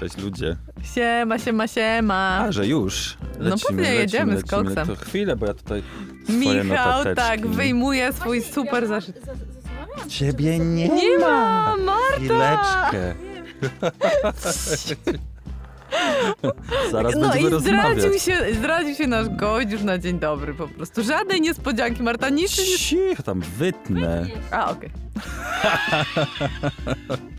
Cześć ludzie. Siema, siema, siema. A, że już. No pewnie, jedziemy z koksem. To chwilę, bo ja tutaj swoje Michał notateczki. tak wyjmuje swój super zaszyt. Ciebie nie, Nie ma, Marta! Chwileczkę. Zaraz No będziemy i zdradził się, zdradził się nasz gość już na dzień dobry po prostu. Żadnej niespodzianki, Marta, nic nie... Cicho tam wytnę. A, okej.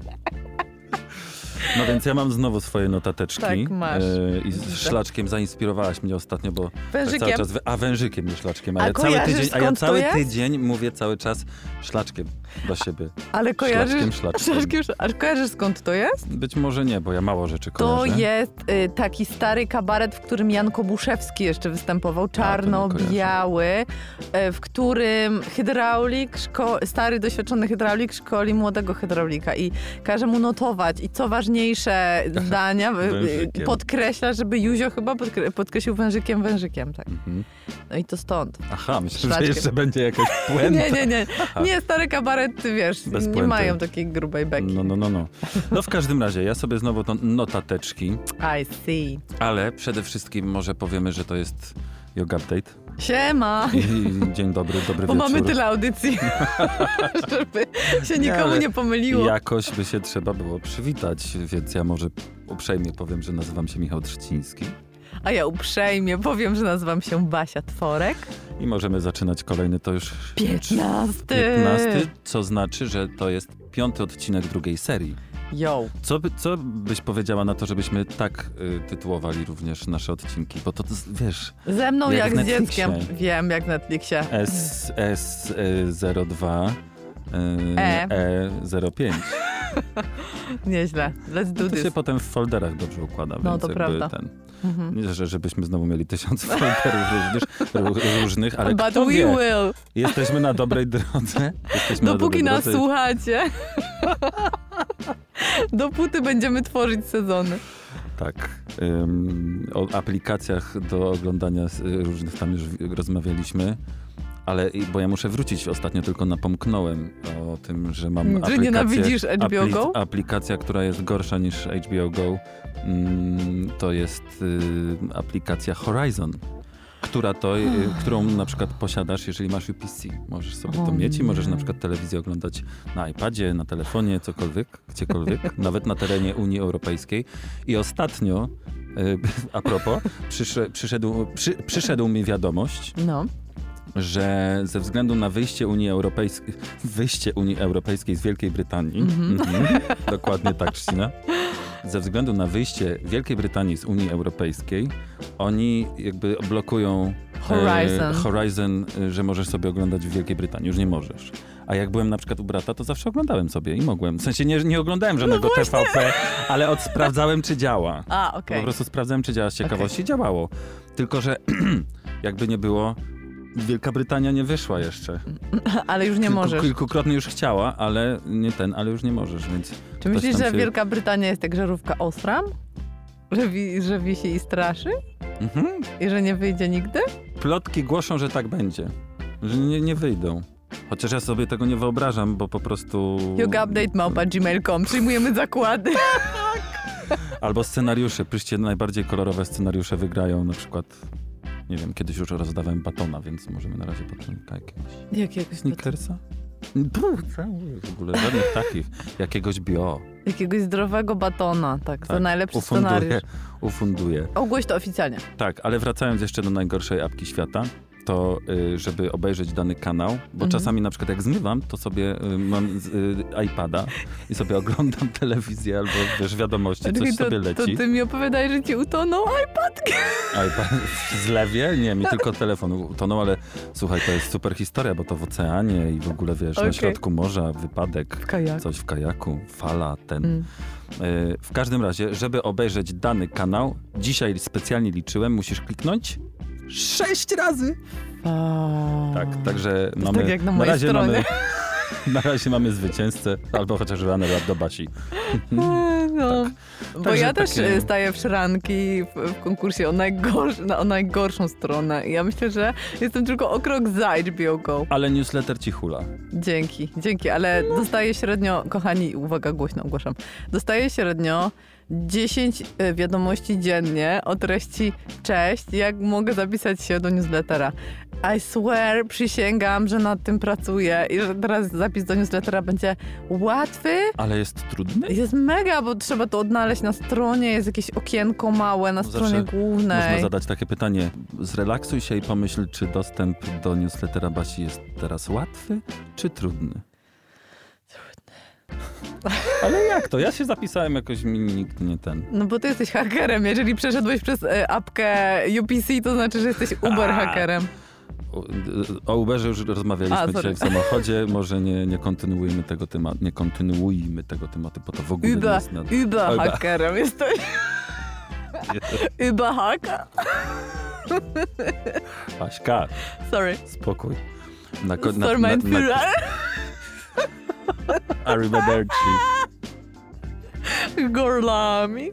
No więc ja mam znowu swoje notateczki. Tak, masz. E, I z szlaczkiem zainspirowałaś mnie ostatnio, bo tak Wężykiem? cały czas... A wężykiem nie szlaczkiem. A, A ja cały tydzień, a ja to cały tydzień mówię cały czas szlaczkiem do siebie. Ale kojarzysz... Szlaczkiem, szlaczkiem. Szlaczkiem, szla- Ale kojarzysz skąd to jest? Być może nie, bo ja mało rzeczy To kojarzę. jest y, taki stary kabaret, w którym Jan Kobuszewski jeszcze występował, czarno-biały, y, w którym hydraulik, stary, doświadczony hydraulik szkoli młodego hydraulika i każe mu notować. I co ważniejsze zdania, y, Wężykiem. podkreśla, żeby Juzio chyba podkre- podkreślił wężykiem, wężykiem, tak. Mhm. No i to stąd. Aha, myślę, że jeszcze będzie jakaś puenta. Nie, nie, nie. Nie, stare kabarety, wiesz, Bez nie puenty. mają takiej grubej beki. No, no, no, no. No w każdym razie, ja sobie znowu to notateczki, I see. ale przede wszystkim może powiemy, że to jest Yoga Update. Siema! I dzień dobry, dobry Bo wieczór. mamy tyle audycji, żeby się nikomu ale nie pomyliło. Jakoś by się trzeba było przywitać, więc ja może uprzejmie powiem, że nazywam się Michał Trzciński A ja uprzejmie powiem, że nazywam się Basia Tworek. i możemy zaczynać kolejny, to już... Piętnasty. 15, co znaczy, że to jest piąty odcinek drugiej serii. Yo. Co, by, co byś powiedziała na to, żebyśmy tak y, tytułowali również nasze odcinki? Bo to, to wiesz, Ze mną Jak jak, z dzieckiem. Wiem, jak w Netflixie. S, S02 E. E05. Nieźle. Let's do To this. się potem w folderach dobrze układa, No, więc to prawda. ten... Mhm. Nie, że, żebyśmy znowu mieli tysiąc folderów różnych, ró- różnych ale But we wie, will. jesteśmy na dobrej drodze. Jesteśmy na Dopóki dobrej nas drodze. słuchacie. Dopóty będziemy tworzyć sezony. Tak. Ym, o aplikacjach do oglądania s- różnych tam już rozmawialiśmy. Ale, bo ja muszę wrócić, ostatnio tylko napomknąłem o tym, że mam Że aplikację. nienawidzisz HBO Go? Aplikacja, która jest gorsza niż HBO Go, mm, to jest y, aplikacja Horizon. Która to, y, którą na przykład posiadasz, jeżeli masz UPC. Możesz sobie to O mieć i możesz na przykład telewizję oglądać na iPadzie, na telefonie, cokolwiek, gdziekolwiek, nawet na terenie Unii Europejskiej. I ostatnio, y, a propos, przysze, przyszedł, przy, przyszedł mi wiadomość, No. Że ze względu na wyjście Unii Europejskiej, wyjście Unii Europejskiej z Wielkiej Brytanii, Mhm. mhm, dokładnie tak, Christina, ze względu na wyjście Wielkiej Brytanii z Unii Europejskiej, oni jakby blokują e, Horizon. Horizon, e, że możesz sobie oglądać w Wielkiej Brytanii, już nie możesz. A jak byłem na przykład u brata, to zawsze oglądałem sobie i mogłem. W sensie nie, nie oglądałem żadnego TVP, ale od, sprawdzałem, czy działa. A, Po okej. prostu sprawdzałem, czy działa z ciekawości. Działało. Tylko, że jakby nie było, Wielka Brytania nie wyszła jeszcze. Ale już nie Kilku, możesz. Kilkukrotnie już chciała, ale nie ten, ale już nie możesz, więc... Czy myślisz, że się- Wielka Brytania jest jak żarówka Osram? Że, wi- że wisi i straszy? Mhm. I że nie wyjdzie nigdy? Plotki głoszą, że tak będzie. Że nie, nie wyjdą. Chociaż ja sobie tego nie wyobrażam, bo po prostu... yogaupdate.gmail.com Przyjmujemy zakłady. Albo scenariusze. Piszcie najbardziej kolorowe scenariusze wygrają na przykład... Nie wiem, kiedyś już rozdawałem batona, więc możemy na razie batonika jakiegoś. Jakiegoś, Snickersa? W ogóle żadnych takich. Jakiegoś bio. jakiegoś zdrowego batona, tak. To Tak, najlepszy Ufunduję, scenariusz. ufunduję. Ogłoś to oficjalnie. Tak, ale wracając jeszcze do najgorszej apki świata. To y, żeby obejrzeć dany kanał, bo Mhm. czasami na przykład jak zmywam, to sobie y, mam z, y, iPada i sobie oglądam telewizję albo wiesz, wiadomości, coś Czekaj, to, sobie leci. to ty mi opowiadaj, że ci utonął iPad. iPad w zlewie? Nie, mi tylko telefon utonął, ale słuchaj, to jest super historia, bo to w oceanie i w ogóle wiesz, Okej. na środku morza, wypadek, W coś w kajaku, fala, ten. Mm. W każdym razie, żeby obejrzeć dany kanał, dzisiaj specjalnie liczyłem, musisz kliknąć sześć razy. A. Tak, także mamy. tak jak na mojej razie stronie. mamy. Na razie mamy zwycięzcę, albo chociaż runner up do Basi. No. Bo Także ja też takie- e, staję w szranki w, w konkursie o, najgorsz, na, o najgorszą stronę. I ja myślę, że jestem tylko o krok za HBO Go. Ale newsletter ci hula. Dzięki, dzięki, ale dostaję średnio, kochani, uwaga, głośno ogłaszam, dostaję średnio 10 e, wiadomości dziennie o treści cześć, jak mogę zapisać się do newslettera. I swear, przysięgam, że nad tym pracuję i że teraz zapis do newslettera będzie łatwy. Ale jest trudny? Jest mega, bo trzeba to odnaleźć na stronie, jest jakieś okienko małe na No stronie głównej. Można zadać takie pytanie. Zrelaksuj się i pomyśl, czy dostęp do newslettera Basi jest teraz łatwy, czy trudny? Ale jak to? Ja się zapisałem jakoś, mi nikt nie ten. No bo ty jesteś hakerem. Jeżeli przeszedłeś przez e, apkę UPC, to znaczy, że jesteś Uber hakerem. O, Uberze już rozmawialiśmy A, dzisiaj w samochodzie. Może nie, nie kontynuujmy tego tematu, nie kontynuujmy tego tematu, bo to w ogóle nie Uber, jest na... Uber Uber. hakerem jesteś. Uber hacker? Aśka, Sorry. spokój. Na, na, na, na, Führer. Arrivederci. Gorlami.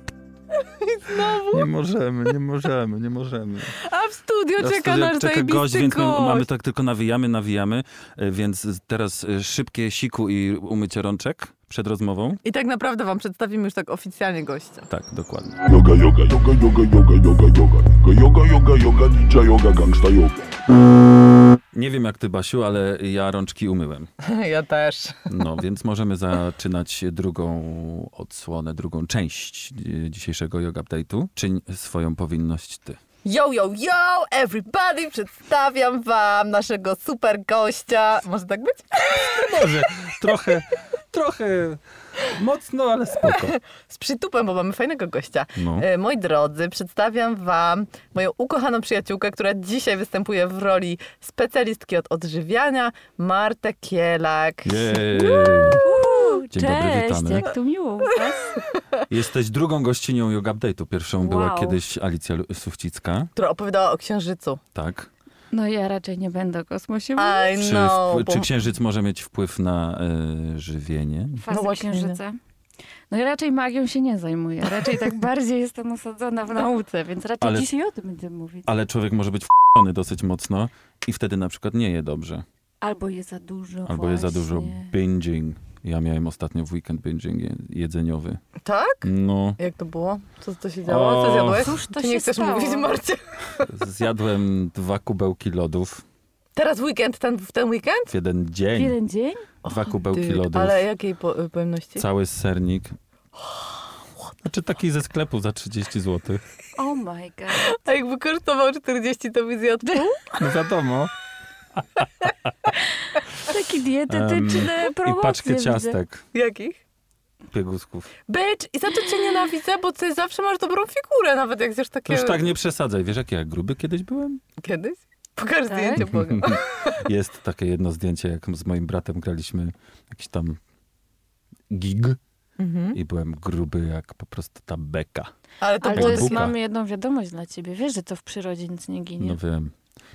I znowu. Nie możemy, nie możemy, nie możemy. A w studio Na czeka studio nasz czeka gość, więc gość. mamy tak tylko nawijamy, nawijamy, e, więc teraz e, szybkie siku i umycie rączek przed rozmową. I tak naprawdę wam przedstawimy już tak oficjalnie gościa. Tak, dokładnie. Yoga, yoga, yoga, yoga, yoga, yoga, yoga. Yoga, yoga, yoga, ninja yoga, gangsta yoga. Nie wiem jak ty, Basiu, ale ja rączki umyłem. Ja też. No, więc możemy zaczynać drugą odsłonę, drugą część e, dzisiejszego yoga update'u. Czyń swoją powinność ty. Yo, yo, yo, everybody! Przedstawiam wam naszego super gościa. Może tak być? Może trochę, trochę mocno, ale spoko. Z przytupem, bo mamy fajnego gościa. No. E, Moi drodzy, przedstawiam wam moją ukochaną przyjaciółkę, która dzisiaj występuje w roli specjalistki od odżywiania, Martę Kielak. Jej. Dzień dobry, Cześć, witamy. jak tu miło u was. Jesteś drugą gościnią Yoga Update'u. Pierwszą była Wow. kiedyś Alicja Suwcicka, która opowiadała o księżycu. tak. No ja raczej nie będę o kosmosie mówić. I Czy, know. wpły- bo- czy księżyc może mieć wpływ na e, żywienie? Fazy No właśnie, księżyca. No ja raczej magią się nie zajmuję. Raczej tak bardziej jestem osadzona w nauce, więc raczej Ale- dzisiaj o tym będę mówić. Ale człowiek może być wkurzony dosyć mocno i wtedy na przykład nie je dobrze. Albo jest za dużo Albo jest za dużo właśnie. binging. Ja miałem ostatnio w weekend binging je- jedzeniowy. Tak? No, Jak to było? Co to się działo? Co O. zjadłeś? Cóż to Ty nie chcesz stało? mówić, Marcie? zjadłem dwa kubełki lodów Teraz weekend, ten, w ten weekend? w jeden W dzień. jeden dzień? Dwa kubełki Ty, lodów. Ale jakiej po, pojemności? Cały sernik. Znaczy taki ze sklepu za 30 zł. Oh my god. A jakby kosztował 40, to by zjadł? No wiadomo. Takie dietetyczne I promocje paczkę widzę. ciastek, Jakich? piegusków. Bitch, i za to cię nienawidzę, bo ty zawsze masz dobrą figurę, nawet jak zjesz takie... już tak nie przesadzaj. Wiesz, jak ja gruby kiedyś byłem? Kiedyś? Pokaż Tak? zdjęcie, błagam. Jest takie jedno zdjęcie, jak z moim bratem graliśmy jakiś tam gig Mhm. i byłem gruby jak po prostu ta beka. Ale to Ale to jest, mamy jedną wiadomość dla ciebie. Wiesz, że to w przyrodzie nic nie ginie. No wiem.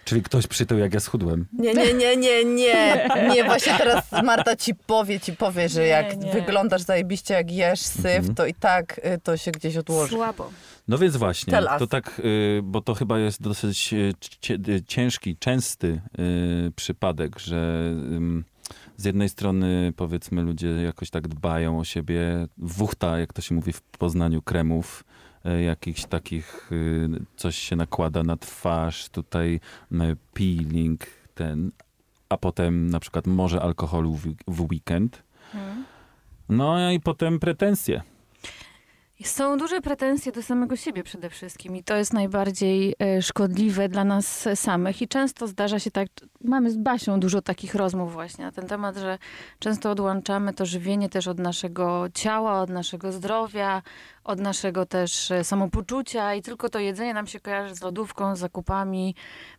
Czyli ktoś przytył, jak ja schudłem. Nie, nie, nie, nie, nie. Nie, właśnie teraz Marta ci powie, ci powie, że Nie, jak nie. wyglądasz zajebiście, jak jesz syf, Mhm. to i tak y, to się gdzieś odłoży. Słabo. No więc właśnie, to tak, y, bo to chyba jest dosyć y, ciężki, częsty przypadek, że z jednej strony powiedzmy ludzie jakoś tak dbają o siebie, wuchta, jak to się mówi w Poznaniu, kremów, jakichś takich, y, coś się nakłada na twarz, tutaj y, peeling, ten, a potem na przykład może alkoholu w, w weekend. Hmm. No i potem pretensje. Są duże pretensje do samego siebie przede wszystkim i to jest najbardziej e, szkodliwe dla nas samych. I często zdarza się tak, mamy z Basią dużo takich rozmów właśnie na ten temat, że często odłączamy to żywienie też od naszego ciała, od naszego zdrowia, od naszego też e, samopoczucia i tylko to jedzenie nam się kojarzy z lodówką, z zakupami,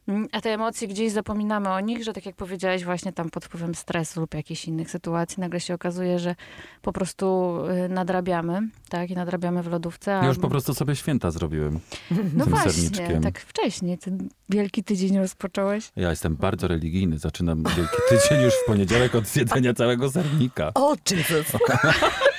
mm, a te emocje gdzieś zapominamy o nich, że tak jak powiedziałeś właśnie tam pod wpływem stresu lub jakichś innych sytuacji nagle się okazuje, że po prostu e, nadrabiamy, tak, i nadrabiamy w lodówce. Ja już po prostu sobie święta zrobiłem. No tym właśnie, serniczkiem. tak wcześniej, ten wielki tydzień rozpocząłeś. Ja jestem bardzo religijny. Zaczynam wielki tydzień już w poniedziałek od zjedzenia całego sernika. O, Jesus.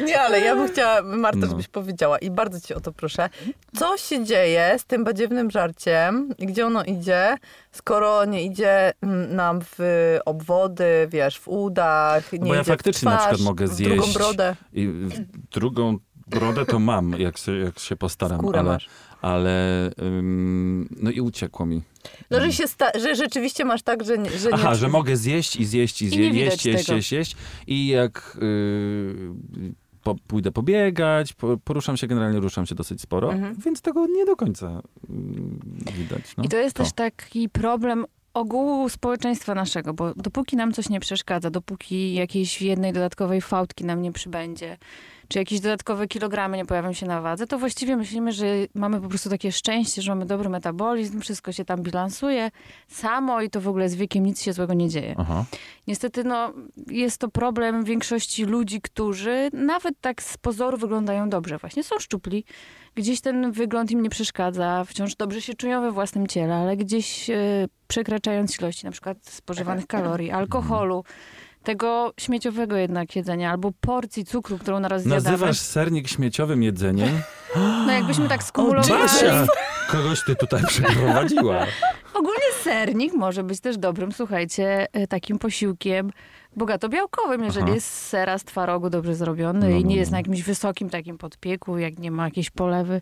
Nie, ale ja bym chciała, Marta, No. żebyś powiedziała i bardzo cię o to proszę. Co się dzieje z tym badziewnym żarciem i gdzie ono idzie, skoro nie idzie mm, nam w obwody, wiesz, w udach, nie Bo ja faktycznie na twarz, przykład mogę w drugą zjeść brodę. I w- drugą brodę to mam, jak się, jak się postaram, Skórę ale, masz. ale ym, no i uciekło mi. No, że, się sta- że rzeczywiście masz tak, że, nie- że nie... Aha, że mogę zjeść i zjeść i zjeść, widać jeść, jeść, tego. jeść, jeść i jak yy, po, pójdę pobiegać, po, poruszam się, generalnie ruszam się dosyć sporo, Mhm. więc tego nie do końca yy, widać. No, I to jest też taki problem ogółu społeczeństwa naszego, bo dopóki nam coś nie przeszkadza, dopóki jakiejś jednej dodatkowej fałdki nam nie przybędzie, czy jakieś dodatkowe kilogramy nie pojawią się na wadze, to właściwie myślimy, że mamy po prostu takie szczęście, że mamy dobry metabolizm, wszystko się tam bilansuje samo i to w ogóle z wiekiem nic się złego nie dzieje. Aha. Niestety, no, jest to problem większości ludzi, którzy nawet tak z pozoru wyglądają dobrze. Właśnie są szczupli, gdzieś ten wygląd im nie przeszkadza, wciąż dobrze się czują we własnym ciele, ale gdzieś e, przekraczając ilości na przykład spożywanych kalorii, alkoholu, tego śmieciowego jednak jedzenia, albo porcji cukru, którą naraz zjadamy. Nazywasz sernik śmieciowym jedzeniem? No jakbyśmy tak skumulowali. Basia! Kogoś ty tutaj przeprowadziła. Ogólnie sernik może być też dobrym, słuchajcie, e, takim posiłkiem bogato białkowym, jeżeli Aha. jest sera z twarogu dobrze zrobiony No, i no, nie jest no. na jakimś wysokim takim podpieku, jak nie ma jakiejś polewy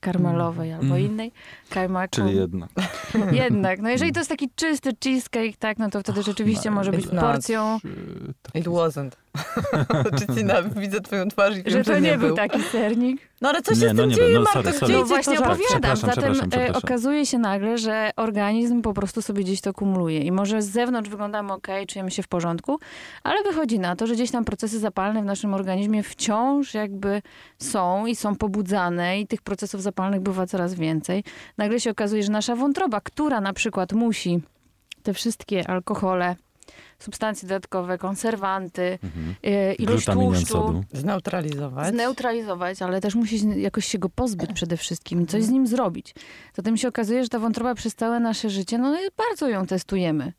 karmelowej albo Mm. innej, kajmaku. Czyli jednak. Jednak, no jeżeli to jest taki czysty cheesecake, tak, no to wtedy rzeczywiście no, może być no. porcją, It wasn't. Czy ci na, widzę twoją twarz i wiem, że to nie był był. taki sernik. No ale co się Nie, z no tym nie dzieje. No, Marta? sorry, Gdzie sorry. idzie No właśnie to opowiadam. Przepraszam, Zatem przepraszam, e, przepraszam. okazuje się nagle, że organizm po prostu sobie gdzieś to kumuluje. I może z zewnątrz wyglądamy ok, czujemy się w porządku, ale wychodzi na to, że gdzieś tam procesy zapalne w naszym organizmie wciąż jakby są i są pobudzane i tych procesów zapalnych bywa coraz więcej. Nagle się okazuje, że nasza wątroba, która na przykład musi te wszystkie alkohole, substancje dodatkowe, konserwanty, Mhm. e, ilość tłuszczu. Zneutralizować. zneutralizować, ale też musi jakoś się go pozbyć przede wszystkim, coś z nim zrobić. Zatem się okazuje, że ta wątroba przez całe nasze życie, no bardzo ją testujemy.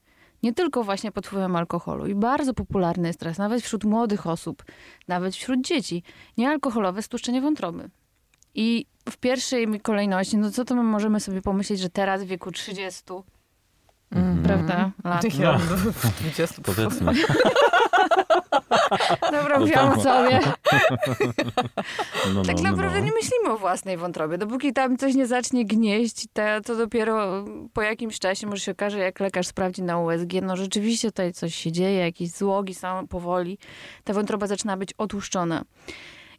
Nie tylko właśnie pod wpływem alkoholu. I bardzo popularny jest teraz, nawet wśród młodych osób, nawet wśród dzieci, niealkoholowe stłuszczenie wątroby. I w pierwszej kolejności, no co to my możemy sobie pomyśleć, że teraz w wieku 30, Mhm. prawda, lat. Ja, 20. Powiedzmy. Dobra, No wziąłem tak. sobie. No, Tak no, no, naprawdę no. nie myślimy o własnej wątrobie. Dopóki tam coś nie zacznie gnieść, to, to dopiero po jakimś czasie może się okaże, jak lekarz sprawdzi na USG, no rzeczywiście tutaj coś się dzieje, jakieś złogi są powoli, ta wątroba zaczyna być otłuszczona.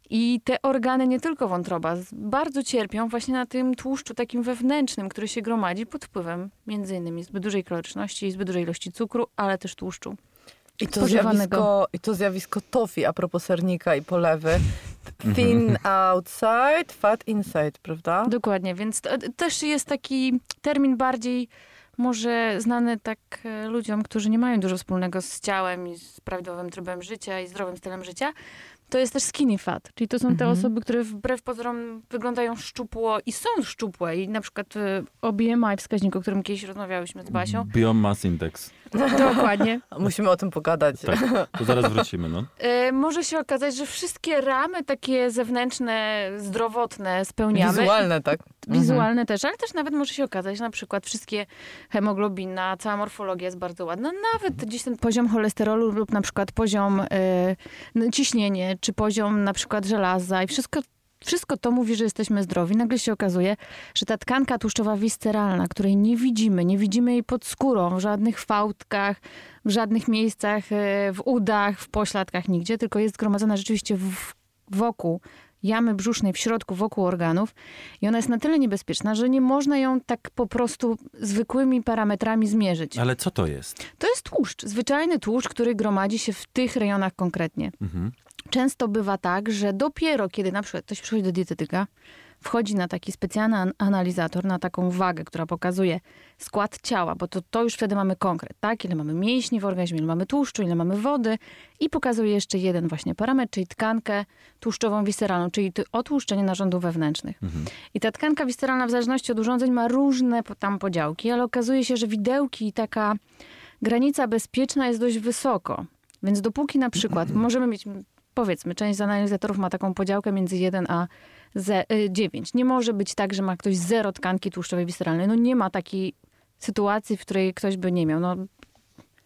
I te organy, nie tylko wątroba, bardzo cierpią właśnie na tym tłuszczu takim wewnętrznym, który się gromadzi pod wpływem między innymi zbyt dużej kaloryczności, zbyt dużej ilości cukru, ale też tłuszczu. I to, zjawisko, I to zjawisko tofi a propos sernika i polewy. Mhm. Thin outside, fat inside, prawda? Dokładnie, więc to, też jest taki termin bardziej może znany tak e, ludziom, którzy nie mają dużo wspólnego z ciałem i z prawidłowym trybem życia i zdrowym stylem życia. To jest też skinny fat, czyli to są te Mhm. osoby, które wbrew pozorom wyglądają szczupło i są szczupłe i na przykład e, o BMI wskaźniku, o którym kiedyś rozmawiałyśmy z Basią. Biomass Index. Dokładnie. Musimy o tym pogadać. Tak, to zaraz wrócimy, no. E, może się okazać, że wszystkie ramy takie zewnętrzne, zdrowotne spełniamy. Wizualne, tak. Wizualne też, ale też nawet może się okazać, że na przykład wszystkie hemoglobina, cała morfologia jest bardzo ładna. Nawet gdzieś ten poziom cholesterolu lub na przykład poziom y, no, ciśnienie, czy poziom na przykład żelaza i wszystko Wszystko to mówi, że jesteśmy zdrowi. Nagle się okazuje, że ta tkanka tłuszczowa wisceralna, której nie widzimy, nie widzimy jej pod skórą, w żadnych fałdkach, w żadnych miejscach, e, w udach, w pośladkach, nigdzie, tylko jest zgromadzona rzeczywiście w, wokół jamy brzusznej, w środku, wokół organów. I ona jest na tyle niebezpieczna, że nie można ją tak po prostu zwykłymi parametrami zmierzyć. Ale co to jest? To jest tłuszcz, zwyczajny tłuszcz, który gromadzi się w tych rejonach konkretnie. Mhm. Często bywa tak, że dopiero kiedy na przykład ktoś przychodzi do dietetyka, wchodzi na taki specjalny an- analizator, na taką wagę, która pokazuje skład ciała, bo to, to już wtedy mamy konkret, tak? Ile mamy mięśni w organizmie, ile mamy tłuszczu, ile mamy wody i pokazuje jeszcze jeden właśnie parametr, czyli tkankę tłuszczową wisceralną, czyli otłuszczenie narządów wewnętrznych. I ta tkanka wisceralna w zależności od urządzeń ma różne tam podziałki, ale okazuje się, że widełki i taka granica bezpieczna jest dość wysoko. Więc dopóki na przykład możemy mieć, powiedzmy, część z analizatorów ma taką podziałkę między 1 a ze, y, 9. Nie może być tak, że ma ktoś zero tkanki tłuszczowej wisceralnej. No nie ma takiej sytuacji, w której ktoś by nie miał. No,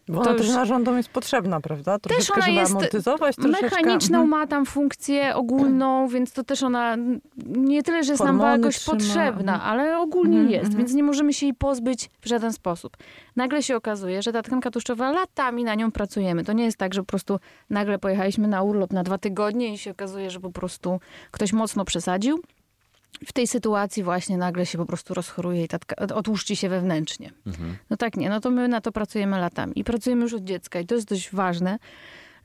Bo To ona też już- narządom jest potrzebna, prawda? Troszeczkę, ona żeby jest amortyzować troszeczkę. mechaniczną Mhm. ma tam funkcję ogólną, więc to też ona nie tyle, że jest nam Hormony jakoś trzyma, potrzebna, mhm. ale ogólnie Mhm, jest, mhm. więc nie możemy się jej pozbyć w żaden sposób. Nagle się okazuje, że ta tkanka tłuszczowa, latami na nią pracujemy. To nie jest tak, że po prostu nagle pojechaliśmy na urlop na dwa tygodnie i się okazuje, że po prostu ktoś mocno przesadził. W tej sytuacji właśnie nagle się po prostu rozchoruje i ta tka- otłuszczy się wewnętrznie. Mhm. No tak nie, no to my na to pracujemy latami i pracujemy już od dziecka i to jest dość ważne,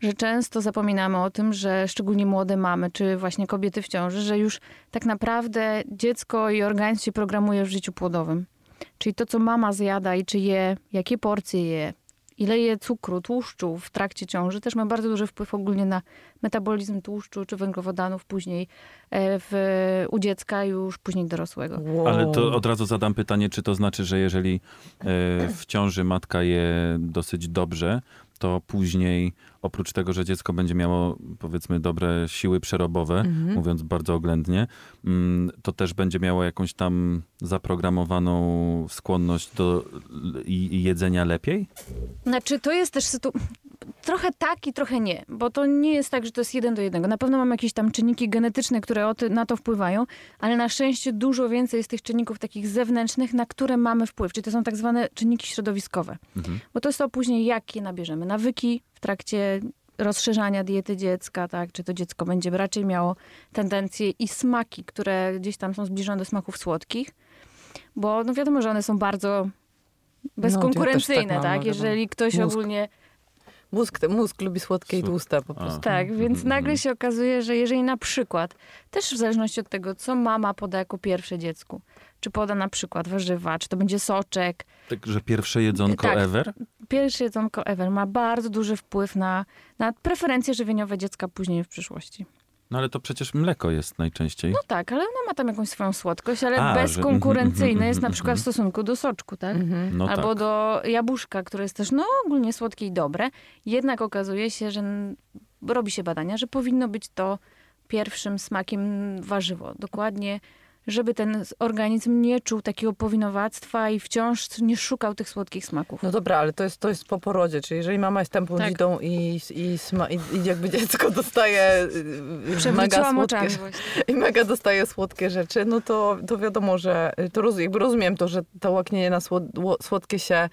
że często zapominamy o tym, że szczególnie młode mamy, czy właśnie kobiety w ciąży, że już tak naprawdę dziecko i organizm się programuje w życiu płodowym. Czyli to, co mama zjada i czy je, jakie porcje je, ile je cukru, tłuszczu w trakcie ciąży, też ma bardzo duży wpływ ogólnie na metabolizm tłuszczu czy węglowodanów później e, w, u dziecka już później dorosłego. Wow. Ale to od razu zadam pytanie, czy to znaczy, że jeżeli e, w ciąży matka je dosyć dobrze, to później oprócz tego, że dziecko będzie miało powiedzmy dobre siły przerobowe, Mhm. mówiąc bardzo oględnie, mm, to też będzie miało jakąś tam zaprogramowaną skłonność do jedzenia lepiej? Znaczy, to jest też sytu... trochę tak i trochę nie, bo to nie jest tak, że to jest jeden do jednego. Na pewno mamy jakieś tam czynniki genetyczne, które na to wpływają, ale na szczęście dużo więcej jest tych czynników takich zewnętrznych, na które mamy wpływ, czyli to są tak zwane czynniki środowiskowe. Mhm. Bo to jest to później, jak je nabierzemy. Nawyki w trakcie rozszerzania diety dziecka, tak? Czy to dziecko będzie raczej miało tendencje i smaki, które gdzieś tam są zbliżone do smaków słodkich, bo no wiadomo, że one są bardzo bezkonkurencyjne, No, ja tak mam, tak? ale Jeżeli ktoś mózg. ogólnie... Mózg, mózg lubi słodkie i tłuste po A. prostu. Tak, Mhm, więc mhm, nagle mhm. się okazuje, że jeżeli na przykład, też w zależności od tego, co mama poda jako pierwsze dziecku, czy poda na przykład warzywa, czy to będzie soczek, Także pierwsze jedzonko Tak. ever? pierwsze jedzonko ever ma bardzo duży wpływ na, na preferencje żywieniowe dziecka później w przyszłości. No ale to przecież mleko jest najczęściej. No tak, ale ona ma tam jakąś swoją słodkość, ale A, że- bezkonkurencyjne mhm, jest na mhm, przykład w mhm. stosunku do soczku, tak? Mhm. No Albo tak. do jabłuszka, które jest też no, ogólnie słodkie i dobre. Jednak okazuje się, że robi się badania, że powinno być to pierwszym smakiem warzywo. Dokładnie, żeby ten organizm nie czuł takiego powinowactwa i wciąż nie szukał tych słodkich smaków. No dobra, ale to jest, to jest po porodzie, czyli jeżeli mama jest tępą Tak. i, i, sma, i, i jakby dziecko dostaje y, mega Przewróciłam słodkie, oczami właśnie. i mega dostaje słodkie rzeczy, no to, to wiadomo, że to roz, jakby rozumiem to, że to łaknienie na słod, ło- słodkie się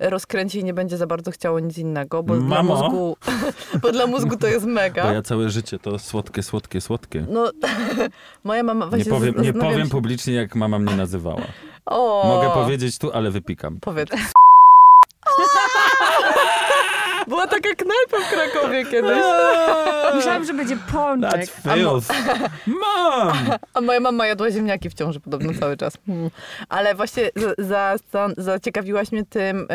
rozkręci i nie będzie za bardzo chciało nic innego, bo dla mózgu, bo dla mózgu to jest mega. Bo ja całe życie to słodkie, słodkie, słodkie. No, moja mama Nie właśnie powiem, nie powiem się- publicznie, jak mama mnie nazywała. O, Mogę powiedzieć tu, ale wypikam. Powiedz. Była taka knajpa w Krakowie kiedyś. Myślałam, że będzie pączek. That's filth. Mam! A moja mama jadła ziemniaki w ciąży podobno cały czas. Mm. Ale właśnie za, za, za, zaciekawiłaś mnie tym,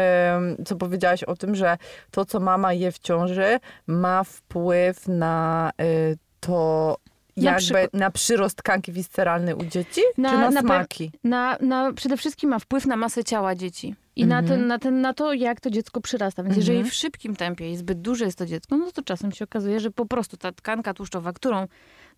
co powiedziałaś o tym, że to, co mama je w ciąży, ma wpływ na y, to, Na jakby przykład- na przyrost tkanki wisceralnej u dzieci, Na- czy na, na smaki? Na, na, przede wszystkim ma wpływ na masę ciała dzieci. I na, ten, na, ten, na to, jak to dziecko przyrasta. Więc jeżeli Mhm. w szybkim tempie i zbyt duże jest to dziecko, no to czasem się okazuje, że po prostu ta tkanka tłuszczowa, którą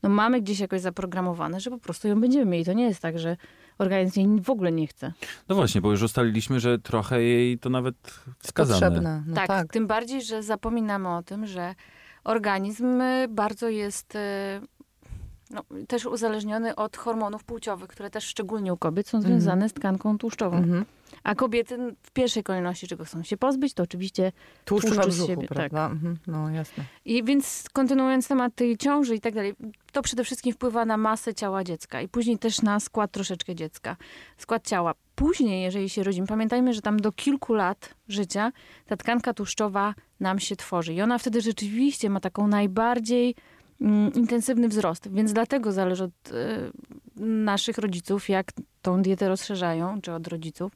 no, mamy gdzieś jakoś zaprogramowane, że po prostu ją będziemy mieli. To nie jest tak, że organizm jej w ogóle nie chce. No właśnie, bo już ustaliliśmy, że trochę jej to nawet wskazane. Potrzebne. No tak, tak. tym bardziej, że zapominamy o tym, że organizm bardzo jest y, no, też uzależniony od hormonów płciowych, które też szczególnie u kobiet są Mhm. związane z tkanką tłuszczową. Mhm. A kobiety w pierwszej kolejności, czego chcą się pozbyć, to oczywiście Tłuszczu Tłuszczu z siebie, tak. prawda? Mhm. No jasne. I więc kontynuując temat tej ciąży i tak dalej, to przede wszystkim wpływa na masę ciała dziecka i później też na skład troszeczkę dziecka, skład ciała. Później, jeżeli się rodzimy, pamiętajmy, że tam do kilku lat życia ta tkanka tłuszczowa nam się tworzy i ona wtedy rzeczywiście ma taką najbardziej intensywny wzrost, więc dlatego zależy od e, naszych rodziców, jak tą dietę rozszerzają, czy od rodziców,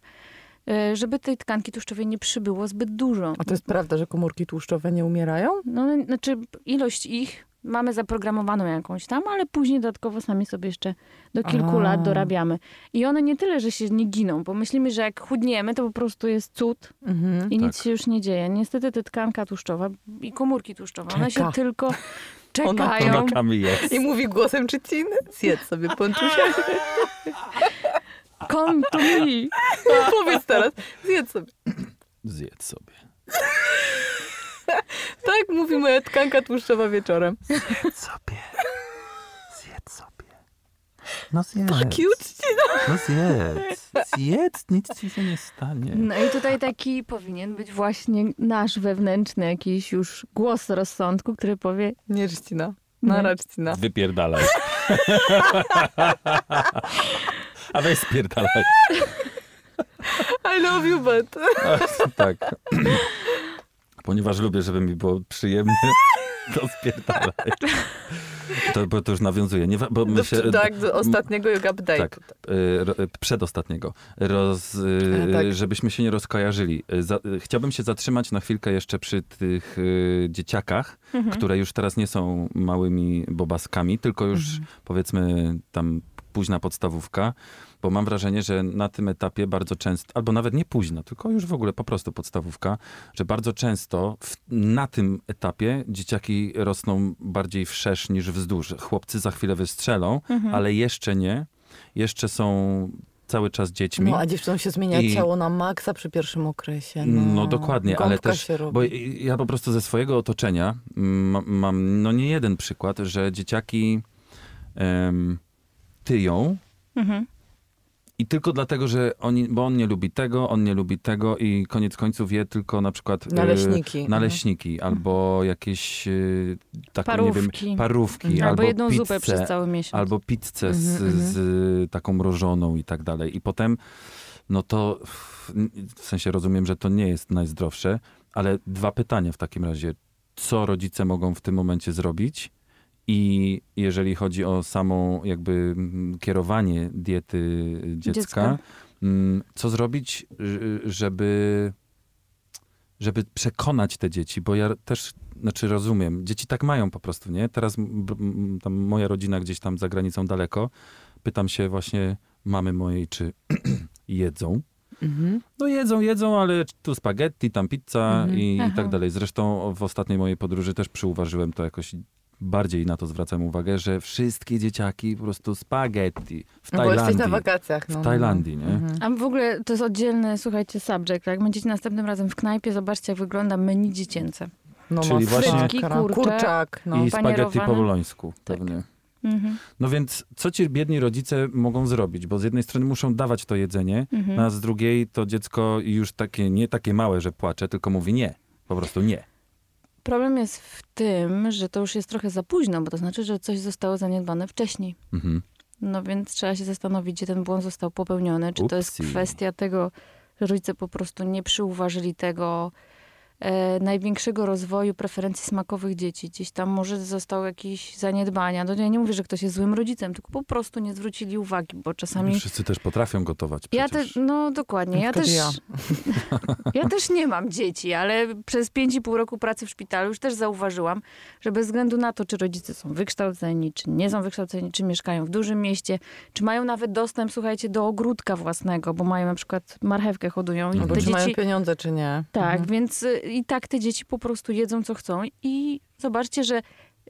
e, żeby tej tkanki tłuszczowej nie przybyło zbyt dużo. A to jest prawda, że komórki tłuszczowe nie umierają? No, znaczy ilość ich mamy zaprogramowaną jakąś tam, ale później dodatkowo sami sobie jeszcze do kilku A. lat dorabiamy. I one nie tyle, że się nie giną, bo myślimy, że jak chudniemy, to po prostu jest cud Mhm. i nic Tak. się już nie dzieje. Niestety ta tkanka tłuszczowa i komórki tłuszczowe, one się Czeka. Ona- czekają. Nogami jest. I mówi głosem Czyciny. Zjedz sobie ponczusia. Come to me. Powiedz teraz. Zjedz sobie. Zjedz sobie. Tak mówi moja tkanka tłuszczowa wieczorem. Zjedz sobie. No zjedz. Taki uczciwa. No zjedz. Zjedz, nic ci się nie stanie. No i tutaj taki powinien być właśnie nasz wewnętrzny jakiś już głos rozsądku, który powie, Nie Czcina. Nie. Nara Czcina. Wypierdalaj. A weź spierdalaj. I love you, but... tak. Ponieważ lubię, żeby mi było przyjemnie, to spierdalaj. To, bo to już nawiązuje. Nie, bo my się, tak, do ostatniego yoga update'u. Tak. y, y, przedostatniego. Roz, y, tak. Żebyśmy się nie rozkojarzyli. Chciałbym się zatrzymać na chwilkę jeszcze przy tych dzieciakach, Mhm. które już teraz nie są małymi bobaskami, tylko już Mhm. powiedzmy tam późna podstawówka, bo mam wrażenie, że na tym etapie bardzo często, albo nawet nie późna, tylko już w ogóle po prostu podstawówka, że bardzo często w, na tym etapie dzieciaki rosną bardziej wszerz niż wzdłuż. Chłopcy za chwilę wystrzelą, Mhm. ale jeszcze nie. Jeszcze są cały czas dziećmi. No, a dziewczynom się zmienia I- ciało na maksa przy pierwszym okresie. No, No, dokładnie, ale też, się robi. bo ja po prostu ze swojego otoczenia mm, mam no nie jeden przykład, że dzieciaki tyją Mhm. I tylko dlatego, że oni, bo on nie lubi tego, on nie lubi tego i koniec końców je tylko na przykład Naleśniki. naleśniki albo jakieś e, taką, nie wiem, Parówki. parówki, Mhm. albo, Albo jedną pizzę, zupę przez cały miesiąc. albo pizzę z, Mhm, mhm. z taką mrożoną i tak dalej. I potem, no to w sensie rozumiem, że to nie jest najzdrowsze, ale dwa pytania w takim razie. Co rodzice mogą w tym momencie zrobić? I jeżeli chodzi o samą jakby kierowanie diety dziecka, Dziecka. mm, co zrobić, żeby, żeby przekonać te dzieci? Bo ja też, znaczy rozumiem, dzieci tak mają po prostu, nie? Teraz moja rodzina gdzieś tam za granicą daleko, pytam się właśnie mamy mojej, czy jedzą. Mhm. No jedzą, jedzą, ale tu spaghetti, tam pizza Mhm. i, i tak dalej. Zresztą w ostatniej mojej podróży też przyuważyłem to jakoś bardziej na to zwracam uwagę, że wszystkie dzieciaki po prostu spaghetti w No bo jesteś Tajlandii. na wakacjach. No, W no. Tajlandii, nie? Mhm. A w ogóle to jest oddzielny, słuchajcie, subject. Jak będziecie następnym razem w knajpie, zobaczcie, jak wygląda meni dziecięce. No, Czyli właśnie- kurczak. kurczak. No. I spaghetti po bolońsku Tak. pewnie. Mhm. No więc co ci biedni rodzice mogą zrobić? Bo z jednej strony muszą dawać to jedzenie, Mhm. a z drugiej to dziecko już takie, nie takie małe, że płacze, tylko mówi nie. Po prostu nie. Problem jest w tym, że to już jest trochę za późno, bo to znaczy, że coś zostało zaniedbane wcześniej. Mhm. No więc trzeba się zastanowić, gdzie ten błąd został popełniony. Czy to jest Upsi. kwestia tego, że rodzice po prostu nie przyuważyli tego największego rozwoju preferencji smakowych dzieci. Gdzieś tam może zostały jakieś zaniedbania. No ja nie mówię, że ktoś jest złym rodzicem, tylko po prostu nie zwrócili uwagi, bo czasami... Wszyscy też potrafią gotować Ja przecież. też, no dokładnie. Ja też, ja. ja też nie mam dzieci, ale przez pięć i pół roku pracy w szpitalu już też zauważyłam, że bez względu na to, czy rodzice są wykształceni, czy nie są wykształceni, czy mieszkają w dużym mieście, czy mają nawet dostęp, słuchajcie, do ogródka własnego, bo mają na przykład marchewkę hodują i Albo Bo te czy mają dzieci... pieniądze, czy nie. Tak, Mhm. więc y, i tak te dzieci po prostu jedzą, co chcą. I zobaczcie, że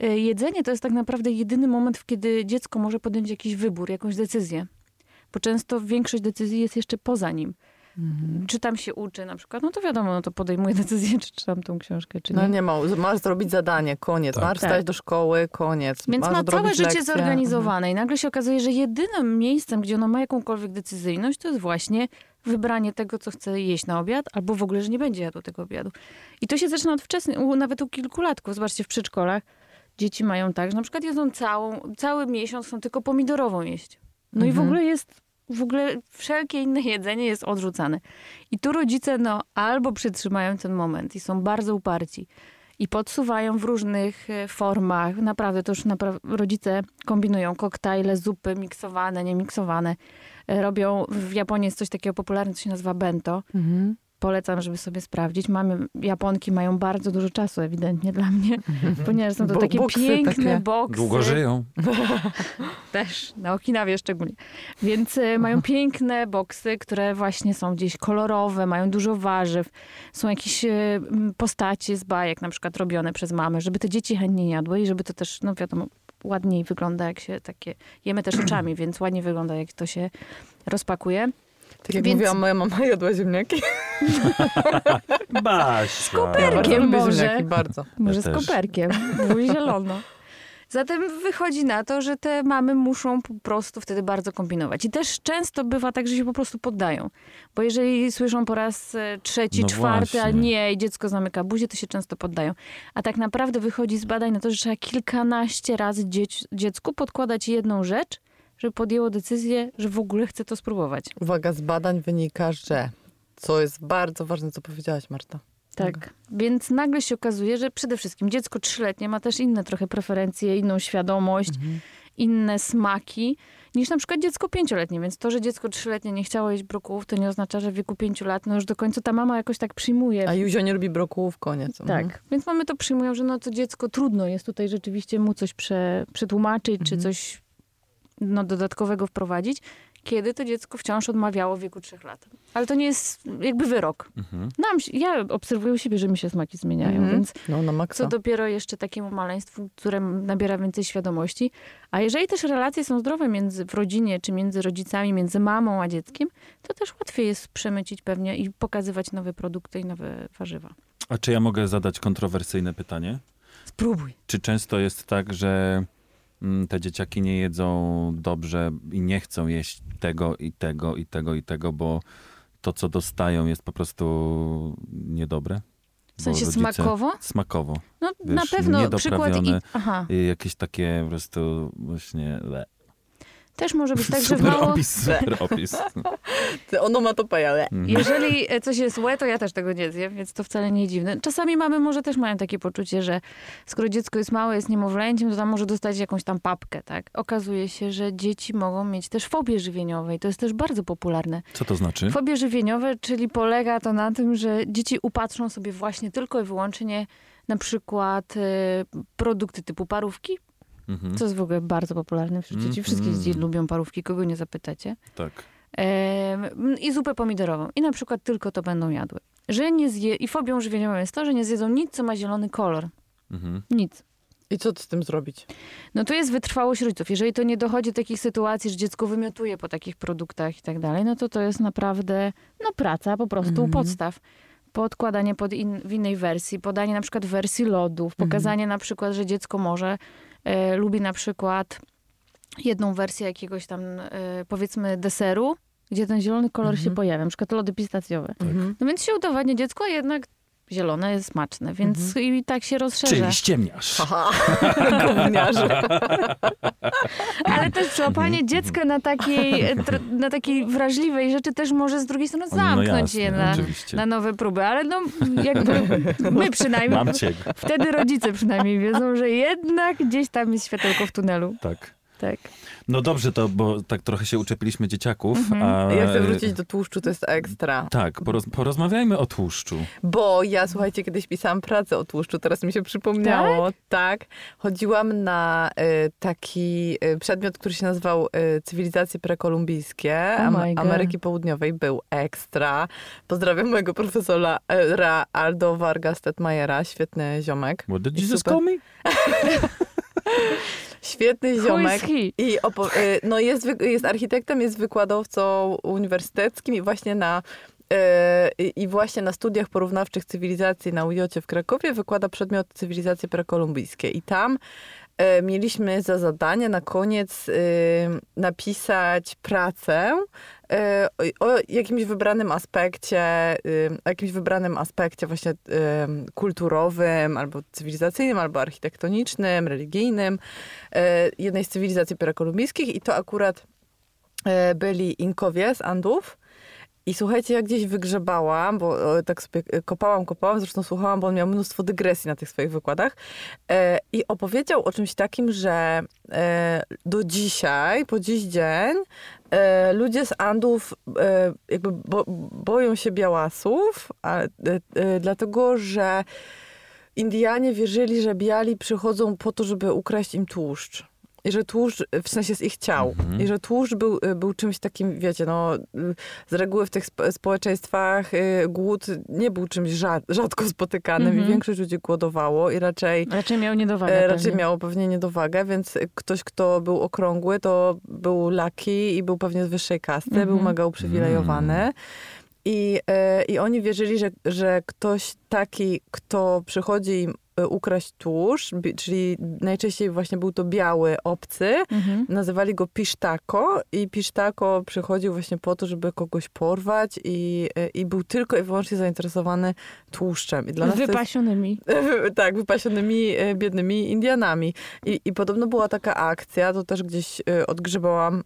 y, jedzenie to jest tak naprawdę jedyny moment, w kiedy dziecko może podjąć jakiś wybór, jakąś decyzję. Bo często większość decyzji jest jeszcze poza nim. czy tam się uczy na przykład, no to wiadomo, no to podejmuje decyzję, czy czytam tą książkę, czy nie. No nie ma, masz zrobić zadanie, koniec. Tak. Masz wstać Tak. do szkoły, koniec. Więc masz ma całe życie lekcje. zorganizowane i nagle się okazuje, że jedynym miejscem, gdzie ono ma jakąkolwiek decyzyjność, to jest właśnie wybranie tego, co chce jeść na obiad, albo w ogóle, że nie będzie jadł tego obiadu. I to się zaczyna od wczesnych, nawet u kilkulatków. Zobaczcie, w przedszkolach dzieci mają tak, że na przykład jedzą całą, cały miesiąc, chcą tylko pomidorową jeść. No i w Mhm. ogóle jest, w ogóle wszelkie inne jedzenie jest odrzucane. I tu rodzice, no, albo przytrzymają ten moment i są bardzo uparci i podsuwają w różnych e, formach. Naprawdę, to już napra- rodzice kombinują koktajle, zupy miksowane, niemiksowane. Robią, w Japonii jest coś takiego popularne, co się nazywa bento. Mhm. Polecam, żeby sobie sprawdzić. Mamy, Japonki mają bardzo dużo czasu ewidentnie dla mnie, ponieważ są to Bo- takie boksy piękne takie. boksy. Długo żyją. Też, na Okinawie szczególnie. Więc e, mają piękne boksy, które właśnie są gdzieś kolorowe, mają dużo warzyw. Są jakieś e, postacie z bajek, na przykład robione przez mamę, żeby te dzieci chętnie jadły i żeby to też, no wiadomo, ładniej wygląda, jak się takie... Jemy też oczami, więc ładnie wygląda, jak to się rozpakuje. Tak jak Więc- mówiła moja mama, jadła ziemniaki. Basia. Koperkiem Bardzo lubię może. ziemniaki, bardzo. Może też. z koperkiem, było zielono. Zatem wychodzi na to, że te mamy muszą po prostu wtedy bardzo kombinować. I też często bywa tak, że się po prostu poddają. Bo jeżeli słyszą po raz e, trzeci, No czwarty, a właśnie. nie, i dziecko zamyka buzię, to się często poddają. A tak naprawdę wychodzi z badań na to, że trzeba kilkanaście razy dzieć, dziecku podkładać jedną rzecz, żeby podjęło decyzję, że w ogóle chce to spróbować. Uwaga, z badań wynika, że co jest bardzo ważne, co powiedziałaś, Marta. Tak. Więc nagle się okazuje, że przede wszystkim dziecko trzyletnie ma też inne trochę preferencje, inną świadomość, inne smaki niż na przykład dziecko pięcioletnie. Więc to, że dziecko trzyletnie nie chciało jeść brokułów, to nie oznacza, że w wieku pięciu lat no już do końca ta mama jakoś tak przyjmuje. A Juzio nie lubi brokułów, koniec. Tak, Mhm. więc mamy to przyjmują, że no to dziecko trudno jest tutaj rzeczywiście mu coś prze, przetłumaczyć, czy coś no, dodatkowego wprowadzić, kiedy to dziecko wciąż odmawiało w wieku trzech lat. Ale to nie jest jakby wyrok. Mhm. Nam, się- ja obserwuję u siebie, że mi się smaki zmieniają, Mhm. więc No na maksa. co dopiero jeszcze takiemu maleństwu, które nabiera więcej świadomości. A jeżeli też relacje są zdrowe między, w rodzinie, czy między rodzicami, między mamą a dzieckiem, to też łatwiej jest przemycić pewnie i pokazywać nowe produkty i nowe warzywa. A czy ja mogę zadać kontrowersyjne pytanie? Spróbuj. Czy często jest tak, że te dzieciaki nie jedzą dobrze i nie chcą jeść tego i tego i tego i tego, bo to, co dostają, jest po prostu niedobre? W sensie smakowo? Smakowo. No Wiesz, na pewno przykład i... Aha. I jakieś takie po prostu właśnie... Le. Też może być tak, że Super mało... opis, super opis. Onomatopeja, ale... Mhm. Jeżeli e, coś jest złe, to ja też tego nie zjem, więc to wcale nie dziwne. Czasami mamy może też mają takie poczucie, że skoro dziecko jest małe, jest niemowlęciem, to tam może dostać jakąś tam papkę, tak? Okazuje się, że dzieci mogą mieć też fobie żywieniowe i to jest też bardzo popularne. Co to znaczy? Fobie żywieniowe, czyli polega to na tym, że dzieci upatrzą sobie właśnie tylko i wyłącznie na przykład e, produkty typu parówki, Mhm. co jest w ogóle bardzo popularne wśród dzieci. Wszystkie Mhm. dzieci lubią parówki, kogo nie zapytacie. Tak. I zupę pomidorową. I na przykład tylko to będą jadły. Że nie zje... I fobią żywieniową jest to, że nie zjedzą nic, co ma zielony kolor. Mhm. Nic. I co z tym zrobić? No to jest wytrwałość rodziców. Jeżeli to nie dochodzi do takich sytuacji, że dziecko wymiotuje po takich produktach i tak dalej, no to to jest naprawdę no, praca po prostu u Mhm. podstaw. Podkładanie pod in, w innej wersji, podanie na przykład wersji lodów, pokazanie na przykład, że dziecko może lubi na przykład jedną wersję jakiegoś tam e, powiedzmy deseru, gdzie ten zielony kolor się Mhm. pojawia, na przykład lody pistacjowe. Mhm. No więc się udowadnia dziecko, a jednak zielone jest smaczne, więc i tak się rozszerza. Czyli ściemniasz. Gówniarze. Ale też przyłapanie dziecka na takiej, na takiej wrażliwej rzeczy też może z drugiej strony No zamknąć jasne, je na, na nowe próby. Ale no jakby my przynajmniej, Mam cię. wtedy rodzice przynajmniej wiedzą, że jednak gdzieś tam jest światełko w tunelu. Tak. Tak. No dobrze, to bo tak trochę się uczepiliśmy dzieciaków. Mhm. A, Ja chcę wrócić do tłuszczu, to jest ekstra. Tak, poroz, porozmawiajmy o tłuszczu. Bo ja, słuchajcie, kiedyś pisałam pracę o tłuszczu, teraz mi się przypomniało. Tak. Chodziłam na y, taki y, przedmiot, który się nazywał y, Cywilizacje prekolumbijskie Oh. Ameryki Południowej. Był ekstra. Pozdrawiam mojego profesora y, Ra Aldo Vargas Tetmajera, świetny ziomek. What did Jesus super. call me? Świetny ziomek. I y, no jest, jest architektem, jest wykładowcą uniwersyteckim i właśnie na e, i właśnie na studiach porównawczych cywilizacji na UJ w Krakowie wykłada przedmiot cywilizacje prekolumbijskie. I tam e, mieliśmy za zadanie na koniec napisać pracę o, o jakimś wybranym aspekcie, e, o jakimś wybranym aspekcie właśnie e, kulturowym, albo cywilizacyjnym, albo architektonicznym, religijnym jednej z cywilizacji prekolumbijskich i to akurat byli Inkowie z Andów. I słuchajcie, jak gdzieś wygrzebałam, bo tak sobie kopałam, kopałam, zresztą słuchałam, bo on miał mnóstwo dygresji na tych swoich wykładach. I opowiedział o czymś takim, że do dzisiaj, po dziś dzień, e, ludzie z Andów e, jakby bo, boją się białasów, a, e, e, dlatego że Indianie wierzyli, że biali przychodzą po to, żeby ukraść im tłuszcz. I że tłuszcz, w sensie z ich ciał, Mhm. i że tłuszcz był, był czymś takim, wiecie, no z reguły w tych spo- społeczeństwach y, głód nie był czymś rza- rzadko spotykanym Mhm. i większość ludzi głodowało i raczej Raczej miał niedowagę. E, raczej pewnie. miało pewnie niedowagę, więc ktoś, kto był okrągły, to był lucky i był pewnie z wyższej kasty, Mhm. był mega uprzywilejowany. I, e, I oni wierzyli, że, że ktoś taki, kto przychodzi im e, ukraść tłuszcz, czyli najczęściej właśnie był to biały obcy, Mhm. nazywali go pisztako i pisztako przychodził właśnie po to, żeby kogoś porwać i, e, i był tylko i wyłącznie zainteresowany tłuszczem. I dla nas to jest Wypasionymi. tak, wypasionymi, e, biednymi Indianami. I, I podobno była taka akcja, to też gdzieś e, odgrzebałam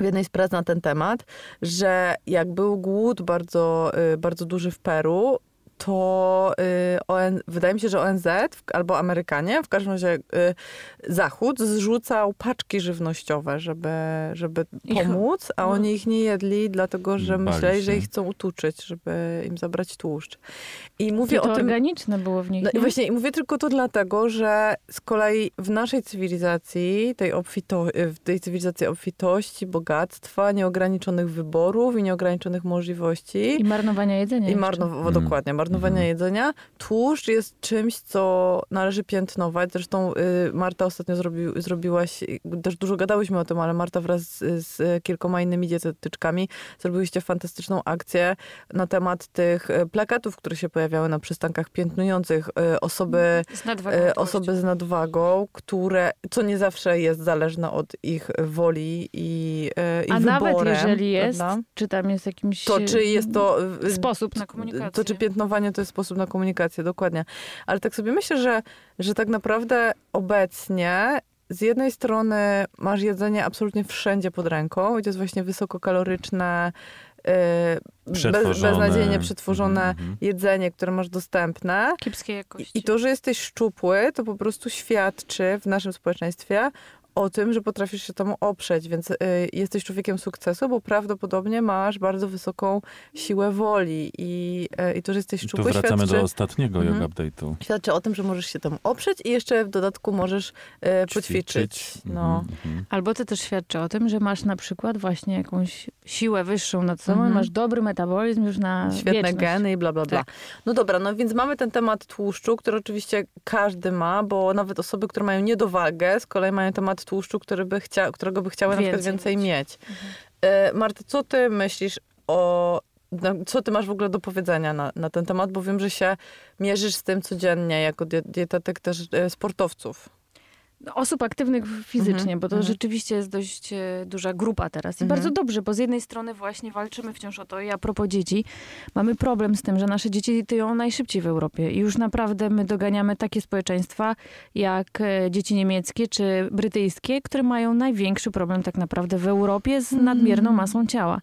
w jednej z prac na ten temat, że jak był głód bardzo, e, bardzo duży w Peru, to y, ON, wydaje mi się, że ONZ albo Amerykanie, w każdym razie y, Zachód zrzucał paczki żywnościowe, żeby, żeby pomóc, a no. oni ich nie jedli, dlatego że Bali myśleli, że się. ich chcą utuczyć, żeby im zabrać tłuszcz. I mówię I to o tym... organiczne było w nich, No właśnie i mówię tylko to dlatego, że z kolei w naszej cywilizacji, tej, obfito, w tej cywilizacji obfitości, bogactwa, nieograniczonych wyborów i nieograniczonych możliwości I marnowania jedzenia i marnow- Mm. dokładnie, marnowania Mhm. jedzenia, tłuszcz jest czymś, co należy piętnować. Zresztą y, Marta ostatnio zrobi, zrobiłaś, też dużo gadałyśmy o tym, ale Marta wraz z, z kilkoma innymi dietetyczkami zrobiłyście fantastyczną akcję na temat tych y, plakatów, które się pojawiały na przystankach piętnujących y, osoby, Z nadwagą osoby z nadwagą, które, co nie zawsze jest zależne od ich woli i, i A wyborem. nawet jeżeli jest, prawda? czy tam jest jakimś To czy jest to... sposób na komunikację. To czy piętnowanie to jest sposób na komunikację, dokładnie. Ale tak sobie myślę, że, że tak naprawdę obecnie z jednej strony masz jedzenie absolutnie wszędzie pod ręką i to jest właśnie wysokokaloryczne, e, bez, Przetworzone. beznadziejnie przetworzone Mhm, mhm. jedzenie, które masz dostępne. kiepskiej jakości. I to, że jesteś szczupły, to po prostu świadczy w naszym społeczeństwie o tym, że potrafisz się temu oprzeć, więc y, jesteś człowiekiem sukcesu, bo prawdopodobnie masz bardzo wysoką siłę woli i, y, i to, że jesteś Tu szczupły, wracamy świadczy, do ostatniego Mhm. yoga update'u. świadczy o tym, że możesz się temu oprzeć i jeszcze w dodatku możesz y, poćwiczyć. No. Mhm, mhm. Albo to też świadczy o tym, że masz na przykład właśnie jakąś siłę wyższą nad sobą, Mhm. masz dobry metabolizm już na Świetne wieczność. geny i bla, bla, bla. Tak. No dobra, no więc mamy ten temat tłuszczu, który oczywiście każdy ma, bo nawet osoby, które mają niedowagę, z kolei mają temat tłuszczu, który by chcia, którego by chciały na przykład Więcej więcej mieć. mieć. E, Marta, co ty myślisz o... Co ty masz w ogóle do powiedzenia na, na ten temat? Bo wiem, że się mierzysz z tym codziennie jako die- dietetyk też e, sportowców. Osób aktywnych fizycznie, Mhm, bo to mhm. rzeczywiście jest dość e, duża grupa teraz. I Mhm. bardzo dobrze, bo z jednej strony właśnie walczymy wciąż o to. I a propos dzieci, mamy problem z tym, że nasze dzieci tyją najszybciej w Europie. I już naprawdę my doganiamy takie społeczeństwa jak e, dzieci niemieckie czy brytyjskie, które mają największy problem tak naprawdę w Europie z nadmierną masą ciała.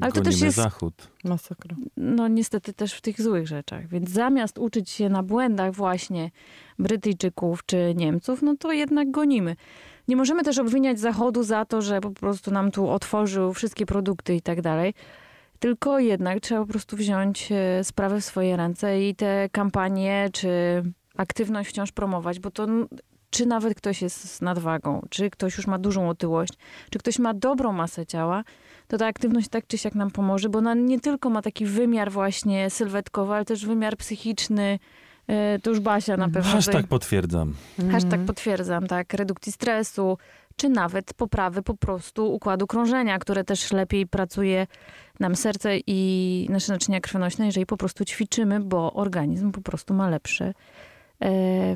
Ale to też jest zachód. Masakra. no niestety też w tych złych rzeczach. Więc zamiast uczyć się na błędach właśnie Brytyjczyków czy Niemców, no to jednak gonimy. Nie możemy też obwiniać Zachodu za to, że po prostu nam tu otworzył wszystkie produkty i tak dalej. Tylko jednak trzeba po prostu wziąć e, sprawę w swoje ręce i te kampanie czy aktywność wciąż promować, bo to czy nawet ktoś jest z nadwagą, czy ktoś już ma dużą otyłość, czy ktoś ma dobrą masę ciała, to ta aktywność tak czy siak nam pomoże, bo ona nie tylko ma taki wymiar właśnie sylwetkowy, ale też wymiar psychiczny, E, To już Basia na pewno. Hashtag tutaj- potwierdzam. Hashtag Mhm. potwierdzam, tak, redukcji stresu, czy nawet poprawy po prostu układu krążenia, które też lepiej pracuje nam serce i nasze naczynia krwionośne, jeżeli po prostu ćwiczymy, bo organizm po prostu ma lepsze,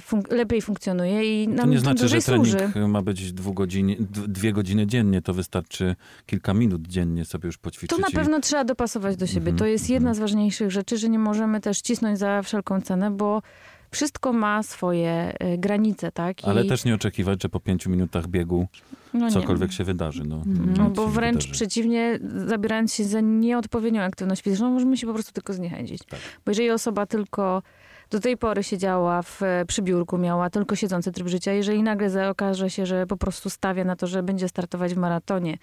funk- lepiej funkcjonuje i To nam nie znaczy, że trening służy. ma być dwugodzin, d- dwie godziny dziennie. To wystarczy kilka minut dziennie sobie już To poćwiczyć. na i- pewno trzeba dopasować do siebie. Mhm, To jest jedna mhm. z ważniejszych rzeczy, że nie możemy też cisnąć za wszelką cenę, bo wszystko ma swoje e, granice, tak? Ale I- też nie oczekiwać, że po pięciu minutach biegu no cokolwiek się wydarzy. No. No bo wręcz wydarzy. przeciwnie, zabierając się za nieodpowiednią aktywność fizyczną, możemy się po prostu tylko zniechęcić. Tak. Bo jeżeli osoba tylko do tej pory siedziała w e, przybiórku, miała tylko siedzący tryb życia, jeżeli nagle okaże się, że po prostu stawia na to, że będzie startować w maratonie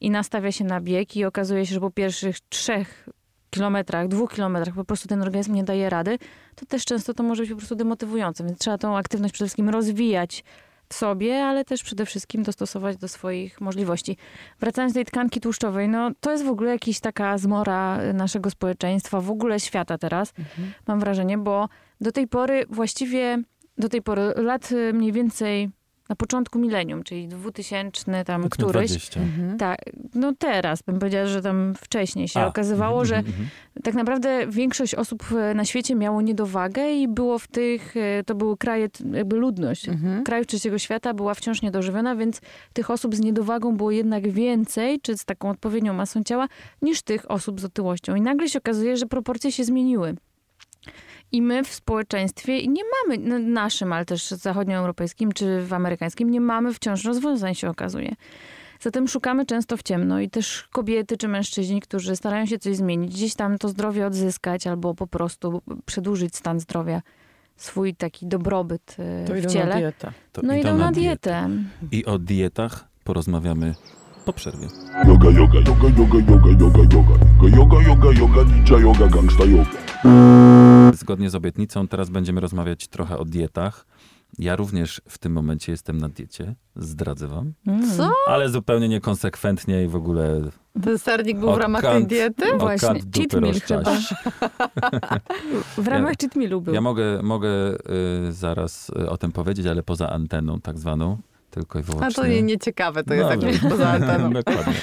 i nastawia się na bieg i okazuje się, że po pierwszych trzech kilometrach, dwóch kilometrach po prostu ten organizm nie daje rady, to też często to może być po prostu demotywujące. Więc trzeba tą aktywność przede wszystkim rozwijać w sobie, ale też przede wszystkim dostosować do swoich możliwości. Wracając do tej tkanki tłuszczowej, no to jest w ogóle jakaś taka zmora naszego społeczeństwa, w ogóle świata teraz, Mhm. mam wrażenie, bo do tej pory właściwie, do tej pory lat y, mniej więcej na początku milenium, czyli 2000 tam Powiedzmy któryś, 20. Mhm. tak, no teraz bym powiedziała, że tam wcześniej się A, okazywało, mhm, że mhm, tak naprawdę większość osób e, na świecie miało niedowagę i było w tych, e, to były kraje, jakby ludność Mhm. krajów trzeciego świata była wciąż niedożywiona, więc tych osób z niedowagą było jednak więcej, czy z taką odpowiednią masą ciała, niż tych osób z otyłością. I nagle się okazuje, że proporcje się zmieniły. I my w społeczeństwie i nie mamy, naszym, ale też zachodnioeuropejskim czy w amerykańskim, nie mamy wciąż rozwiązań, się okazuje. Zatem szukamy często w ciemno i też kobiety czy mężczyźni, którzy starają się coś zmienić, gdzieś tam to zdrowie odzyskać albo po prostu przedłużyć stan zdrowia, swój taki dobrobyt e, To w idą na ciele. dietę. To No idą na dietę. I o dietach porozmawiamy po przerwie. Yoga, yoga, yoga, yoga, yoga, yoga, yoga. Yoga, yoga, yoga, ninja yoga, gangsta yoga. Zgodnie z obietnicą teraz będziemy rozmawiać trochę o dietach. Ja również w tym momencie jestem na diecie, zdradzę wam, Mm. Co? ale zupełnie niekonsekwentnie i w ogóle Ten sernik był w ramach tej kant- diety? o Właśnie, cheat meal rozczaś. W ramach cheat mealu był. Ja mogę, mogę y, zaraz y, o tym powiedzieć, ale poza anteną tak zwaną, tylko i wyłącznie. A to nie, nieciekawe, to jest jakieś poza anteną. Dokładnie.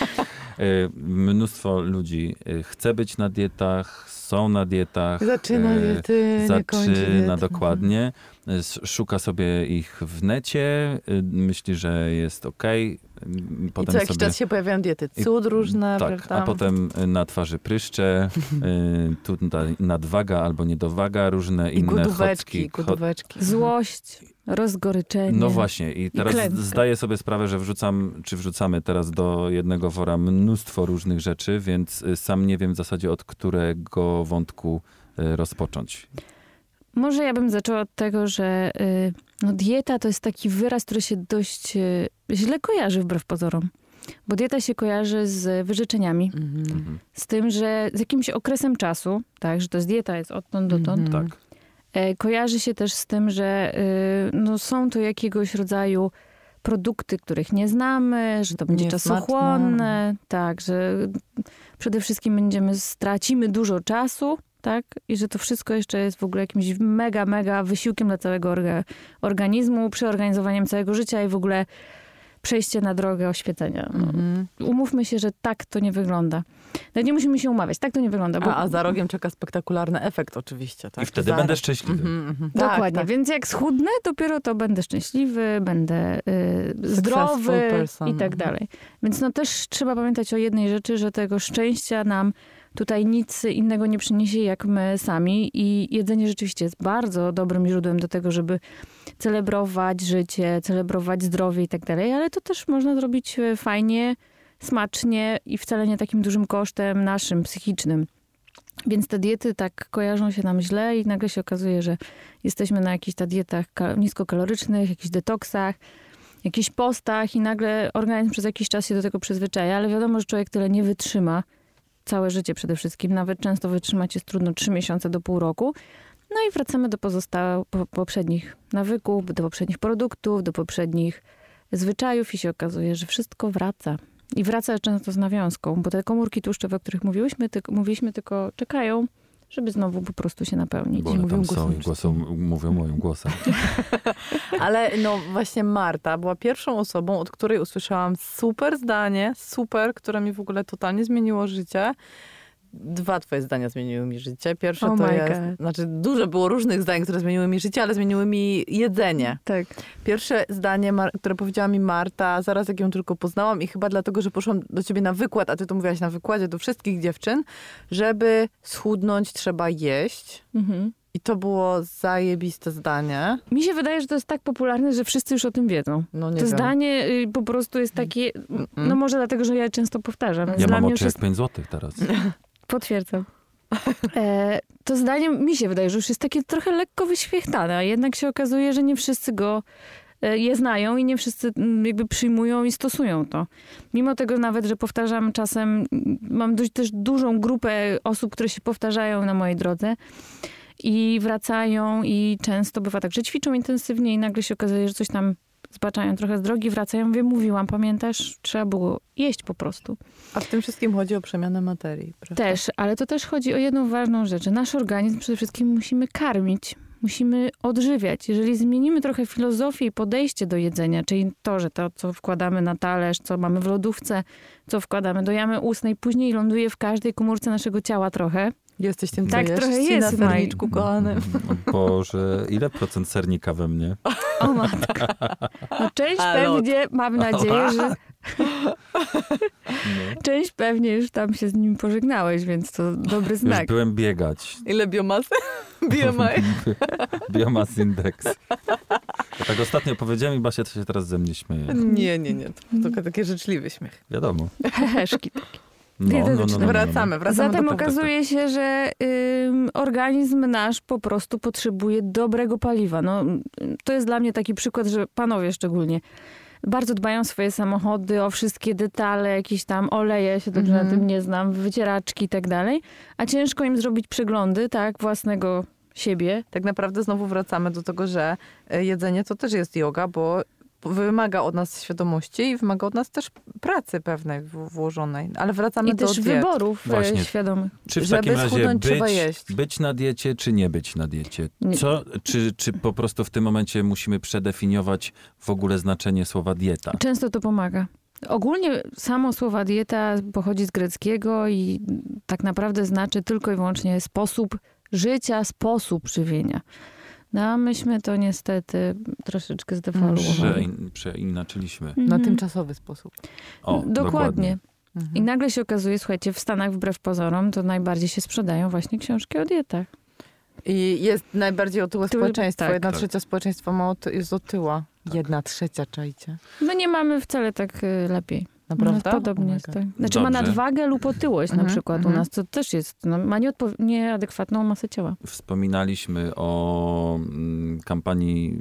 Y, Mnóstwo ludzi y, chce być na dietach, są na dietach. Zaczyna y, diety, nie kończy Zaczyna diety. dokładnie. Y, Szuka sobie ich w necie, y, myśli, że jest okej. I Potem co jakiś sobie... czas się pojawiają diety I- cud różne, Tak, prawda? a potem y, na twarzy pryszcze, y, tutaj nadwaga albo niedowaga, różne I inne gudóweczki, chocki. cho- gudóweczki. Złość, rozgoryczenie. No właśnie i teraz klęska. zdaję sobie sprawę, że wrzucam, czy wrzucamy teraz do jednego wora mnóstwo różnych rzeczy, więc y, sam nie wiem w zasadzie od którego wątku y, rozpocząć. Może ja bym zaczęła od tego, że y, no, dieta to jest taki wyraz, który się dość źle kojarzy wbrew pozorom. Bo dieta się kojarzy z wyrzeczeniami, Mhm. Mhm. z tym, że z jakimś okresem czasu, tak, że to jest dieta, jest odtąd dotąd, Mhm. Tak. E, kojarzy się też z tym, że y, no, są to jakiegoś rodzaju produkty, których nie znamy, że to będzie czasochłonne, tak, że przede wszystkim będziemy, stracimy dużo czasu, tak, i że to wszystko jeszcze jest w ogóle jakimś mega, mega wysiłkiem dla całego orga, organizmu, przeorganizowaniem całego życia i w ogóle przejście na drogę oświecenia. No, Mhm. Umówmy się, że tak to nie wygląda. Nawet nie musimy się umawiać, tak to nie wygląda. Bo A, a za rogiem czeka spektakularny efekt oczywiście. Tak? I wtedy Zaraz. będę szczęśliwy. Mhm, mhm. Tak, Dokładnie, tak. więc jak schudnę, dopiero to będę szczęśliwy, będę y, zdrowy person. i tak Mhm. dalej. Więc no też trzeba pamiętać o jednej rzeczy, że tego szczęścia nam tutaj nic innego nie przyniesie jak my sami i jedzenie rzeczywiście jest bardzo dobrym źródłem do tego, żeby celebrować życie, celebrować zdrowie i tak dalej, ale to też można zrobić e, fajnie, smacznie i wcale nie takim dużym kosztem naszym, psychicznym. Więc te diety tak kojarzą się nam źle i nagle się okazuje, że jesteśmy na jakichś ta dietach ka- niskokalorycznych, jakichś detoksach, jakichś postach i nagle organizm przez jakiś czas się do tego przyzwyczaja, ale wiadomo, że człowiek tyle nie wytrzyma. Całe życie przede wszystkim. Nawet często wytrzymać jest trudno 3 miesiące do pół roku. No i wracamy do pozostałych, po, poprzednich nawyków, do poprzednich produktów, do poprzednich zwyczajów i się okazuje, że wszystko wraca. I wraca często z nawiązką, bo te komórki tłuszczowe, o których mówiłyśmy, mówiliśmy, tylko czekają, żeby znowu po prostu się napełnić. Bo one mówią tam są i głosą, mówią moim głosem. Ale no właśnie Marta była pierwszą osobą, od której usłyszałam super zdanie, super, które mi w ogóle totalnie zmieniło życie. Dwa twoje zdania zmieniły mi życie. Pierwsze Oh to jest, God. znaczy dużo było różnych zdań, które zmieniły mi życie, ale zmieniły mi jedzenie. Tak. Pierwsze zdanie, które powiedziała mi Marta, zaraz jak ją tylko poznałam i chyba dlatego, że poszłam do ciebie na wykład, a ty to mówiłaś na wykładzie do wszystkich dziewczyn, żeby schudnąć trzeba jeść. Mhm. I to było zajebiste zdanie. Mi się wydaje, że to jest tak popularne, że wszyscy już o tym wiedzą. No nie to wiem. zdanie y, po prostu jest takie, no może dlatego, że ja je często powtarzam. Ja dla mam oczy już jest jak 5 złotych teraz. Potwierdzam. E, to zdanie mi się wydaje, że już jest takie trochę lekko wyświechtane, a jednak się okazuje, że nie wszyscy go e, je znają i nie wszyscy mm, jakby przyjmują i stosują to. Mimo tego nawet, że powtarzam czasem, mm, mam dość też dużą grupę osób, które się powtarzają na mojej drodze i wracają i często bywa tak, że ćwiczą intensywnie i nagle się okazuje, że coś tam zbaczają trochę z drogi, wracają, mówię, mówiłam, pamiętasz, trzeba było jeść po prostu. A w tym wszystkim chodzi o przemianę materii. Prawda? Też, ale to też chodzi o jedną ważną rzecz. Nasz organizm przede wszystkim musimy karmić, musimy odżywiać. Jeżeli zmienimy trochę filozofię i podejście do jedzenia, czyli to, że to, co wkładamy na talerz, co mamy w lodówce, co wkładamy do jamy ustnej, później ląduje w każdej komórce naszego ciała trochę. Jesteś tym, co Tak, jesz trochę jest, na Maj. serniczku, kochany. Boże, ile procent sernika we mnie? O matka. No część A, lot. pewnie, mam nadzieję, że część pewnie już tam się z nim pożegnałeś, więc to dobry Już znak. byłem biegać. Ile biomasy? BMI? Biomass index. Ja tak ostatnio powiedziałem i Basia to się teraz ze mnie śmieje. Nie, nie, nie. To tylko taki życzliwy śmiech. Wiadomo. Heheszki. No, no, no, no, no, no. Wracamy, wracamy Zatem okazuje się, że ym, organizm nasz po prostu potrzebuje dobrego paliwa. No, to jest dla mnie taki przykład, że panowie szczególnie bardzo dbają o swoje samochody, o wszystkie detale, jakieś tam oleje, ja się dobrze Mhm. na tym nie znam, wycieraczki i tak dalej, a ciężko im zrobić przeglądy, tak, własnego siebie. Tak naprawdę znowu wracamy do tego, że e, jedzenie to też jest yoga, bo wymaga od nas świadomości i wymaga od nas też pracy pewnej włożonej. Ale wracamy I do też diet. wyborów e, Właśnie. świadomych. Czy w Żeby takim razie być, jeść. być na diecie, czy nie być na diecie? Co, czy, czy po prostu w tym momencie musimy przedefiniować w ogóle znaczenie słowa dieta? Często to pomaga. Ogólnie samo słowa dieta pochodzi z greckiego i tak naprawdę znaczy tylko i wyłącznie sposób życia, sposób żywienia. No a myśmy to niestety troszeczkę Prze, zdewaluowali. przeinaczyliśmy. Na Mhm. tymczasowy sposób. O, Dokładnie. Mhm. I nagle się okazuje, słuchajcie, w Stanach wbrew pozorom to najbardziej się sprzedają właśnie książki o dietach. I jest najbardziej otyłe Tyły- społeczeństwo. tak. Jedna Tak. trzecia społeczeństwa ma oty- jest otyła. Jedna trzecia, czajcie. No nie mamy wcale tak y, lepiej. Naprawdę? No, podobnie Oh jest. Tak. Znaczy ma Dobrze. nadwagę lub otyłość na Mhm, przykład u mhm. nas, co też jest, no, ma nieodpo- nieadekwatną masę ciała. Wspominaliśmy o mm, kampanii,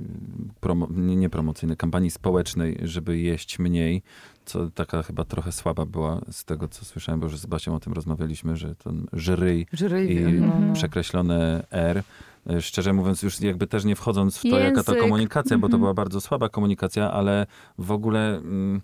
promo, nie, promocyjnej, kampanii społecznej, żeby jeść mniej, co taka chyba trochę słaba była z tego, co słyszałem, bo już z Basią o tym rozmawialiśmy, że ten żyryj Żyry i no, no. przekreślone R. E, Szczerze mówiąc, już jakby też nie wchodząc w to, jaka to Język. komunikacja, bo to Mhm. była bardzo słaba komunikacja, ale w ogóle, mm,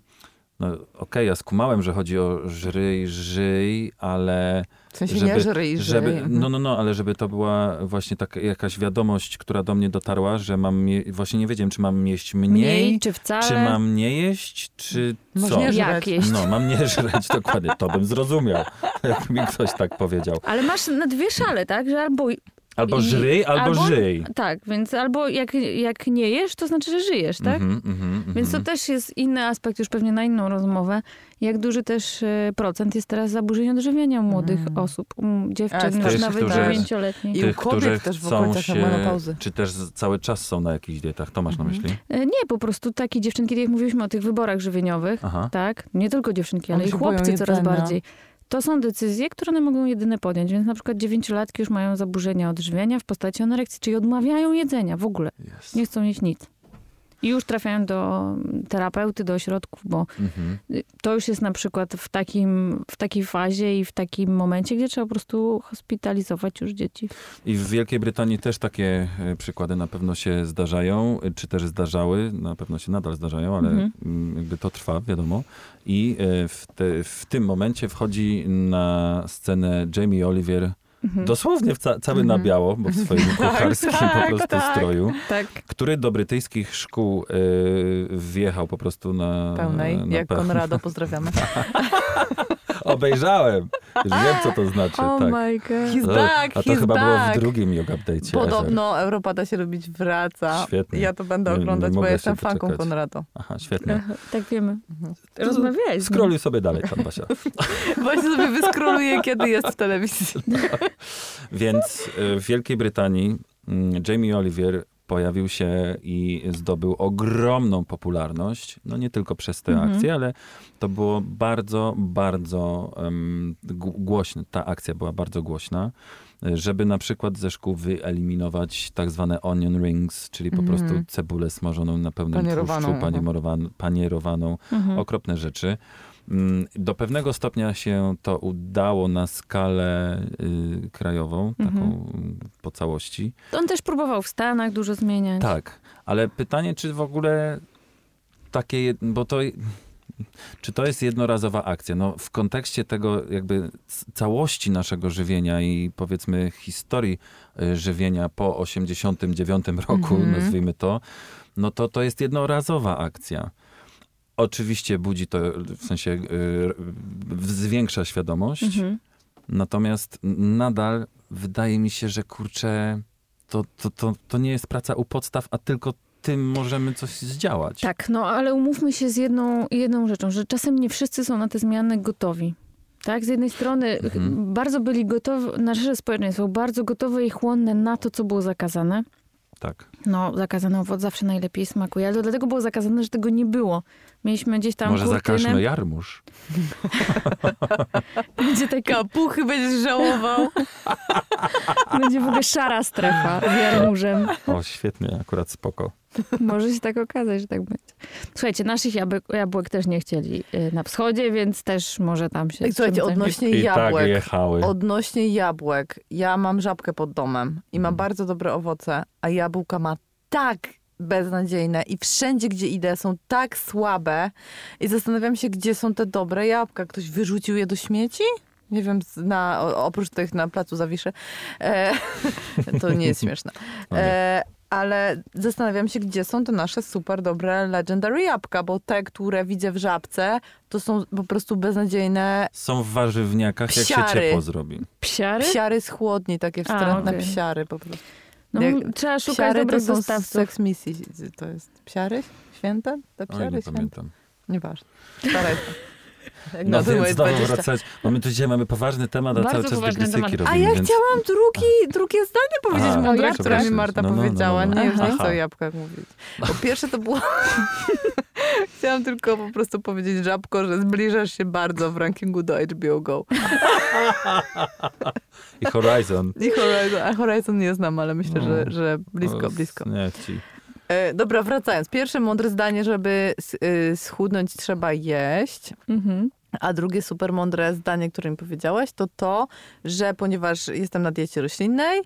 no okej, ja skumałem, że chodzi o żryj, żyj, ale W sensie żeby- nie żyry i żeby, żyry. no, no, no, ale żeby to była właśnie taka jakaś wiadomość, która do mnie dotarła, że mam, je, właśnie nie wiedziałem, czy mam jeść mniej, Mniej czy wcale? czy mam nie jeść, czy Masz co? nie. Jak jeść? No, mam nie żreć, dokładnie, to bym zrozumiał, jakby mi ktoś tak powiedział. Ale masz na dwie szale, tak? Że albo... Albo I- żryj, albo, albo- żyj. Tak, więc albo jak, jak nie jesz, to znaczy, że żyjesz, tak? Mhm, mhm, mhm. Więc to też jest inny aspekt, już pewnie na inną rozmowę. Jak duży też e, procent jest teraz zaburzeń odżywiania u młodych Mm. osób, u dziewczyn, już nawet dziewięcioletnich. I u kobiet którzy też w się, menopauzy. czy też cały czas są na jakichś dietach. To masz na Mhm. myśli? E, Nie, po prostu takie dziewczynki, jak mówiliśmy o tych wyborach żywieniowych, Aha. tak? Nie tylko dziewczynki, ale i chłopcy coraz jedzenia. bardziej. To są decyzje, które one mogą jedyne podjąć. Więc na przykład dziewięciolatki już mają zaburzenia odżywiania w postaci anoreksji, czyli odmawiają jedzenia w ogóle. Jest. Nie chcą jeść nic. I już trafiają do terapeuty, do ośrodków, bo Mhm. to już jest na przykład w, takim, w takiej fazie i w takim momencie, gdzie trzeba po prostu hospitalizować już dzieci. I w Wielkiej Brytanii też takie e, przykłady na pewno się zdarzają, e, czy też zdarzały, na pewno się nadal zdarzają, ale Mhm. mm, jakby to trwa, wiadomo. I e, w, te, w tym momencie wchodzi na scenę Jamie Oliver dosłownie w ca- cały Mhm. na biało, bo w swoim kucharskim tak, po prostu tak. stroju, Tak. który do brytyjskich szkół y, wjechał po prostu na Pełnej, na jak pe- Konrado, pozdrawiamy. Obejrzałem. Już wiem, co to znaczy. Oh tak. my god. He's O, back, A to he's chyba było back. w drugim yoga update'cie. Podobno Europa da się lubić wraca. Świetnie. Ja to będę Nie- nie oglądać, bo ja jestem fanką doczekać. Konrado. Aha, świetnie. Tak wiemy. Mhm. Rozmawialiśmy. Skroluj sobie dalej tam, Basia. Właśnie sobie wyskroluję, kiedy jest w telewizji. Więc y, w Wielkiej Brytanii mm, Jamie Oliver pojawił się i zdobył ogromną popularność. No nie tylko przez tę Mhm. akcję, ale to było bardzo, bardzo um, głośne. Ta akcja była bardzo głośna, żeby na przykład ze szkół wyeliminować tak zwane onion rings, czyli po Mhm. prostu cebulę smażoną na pełnym Panierowaną, tłuszczu, panierowaną, panierowaną Mhm. okropne rzeczy. Mm, Do pewnego stopnia się to udało na skalę y, krajową, Mhm. taką po całości. To On też próbował w Stanach dużo zmieniać. Tak, ale pytanie, czy w ogóle takie, bo to, czy to jest jednorazowa akcja? No, w kontekście tego jakby całości naszego żywienia i powiedzmy historii y, żywienia po 89 roku, Mhm. nazwijmy to, no to to jest jednorazowa akcja. Oczywiście budzi to, w sensie y, zwiększa świadomość, Mhm. Natomiast nadal wydaje mi się, że kurczę, to, to, to, to nie jest praca u podstaw, a tylko tym możemy coś zdziałać. Tak, no ale umówmy się z jedną, jedną rzeczą, że czasem nie wszyscy są na te zmiany gotowi. Tak, z jednej strony Mhm. bardzo byli gotowi, nasze społeczeństwo bardzo gotowe i chłonne na to, co było zakazane. Tak. No, zakazany owoc zawsze najlepiej smakuje, ale to dlatego było zakazane, że tego nie było. Mieliśmy gdzieś tam Może kurtynę, zakażmy jarmuż. będzie taka, Kapuchy będziesz żałował. będzie w ogóle szara strefa z jarmużem. O, świetnie, akurat spoko. Może się tak okazać, że tak będzie. Słuchajcie, naszych jabłek, jabłek też nie chcieli y, na wschodzie, więc też może tam się... Słuchajcie, odnośnie I tak jabłek. jechały. Odnośnie jabłek. Ja mam żabkę pod domem i ma Mhm. bardzo dobre owoce, a jabłka ma tak beznadziejne i wszędzie, gdzie idę, są tak słabe i zastanawiam się, gdzie są te dobre jabłka. Ktoś wyrzucił je do śmieci? Nie wiem, na, oprócz tych na placu Zawiszy. E, to nie jest śmieszne. E, ale zastanawiam się, gdzie są te nasze super dobre legendary jabłka, bo te, które widzę w żabce, to są po prostu beznadziejne Są w warzywniakach, jak się Psiary. ciepło zrobi. Psiary? psiary z chłodni, takie wstrętne okej. psiary po prostu. No, Jak- trzeba szukać Psiary to dobrych z dostawców. seks misji. To jest psiary? Święte? Te Oj, psiary nie święte? pamiętam. Nieważne. Staraj No moje więc znowu 20. wracać, bo my tu dzisiaj mamy poważny temat, a Bardzo cały czas wygrysyki temat. A robimy, ja więc... chciałam drugi, drugie zdanie powiedzieć A, mądre, które mi? Marta No, no, no, powiedziała. no, no. Nie, już nie Aha. chcę o jabłkach mówić. Po pierwsze to było... Chciałam tylko po prostu powiedzieć żabko, że zbliżasz się bardzo w rankingu do HBO Go. I Horizon. I Horizon, a Horizon nie znam, ale myślę, że, że blisko, No, blisko. Nie, ci. E, dobra, wracając. Pierwsze mądre zdanie, żeby y, schudnąć trzeba jeść. Mhm. A drugie super mądre zdanie, które mi powiedziałaś, to to, że ponieważ jestem na diecie roślinnej,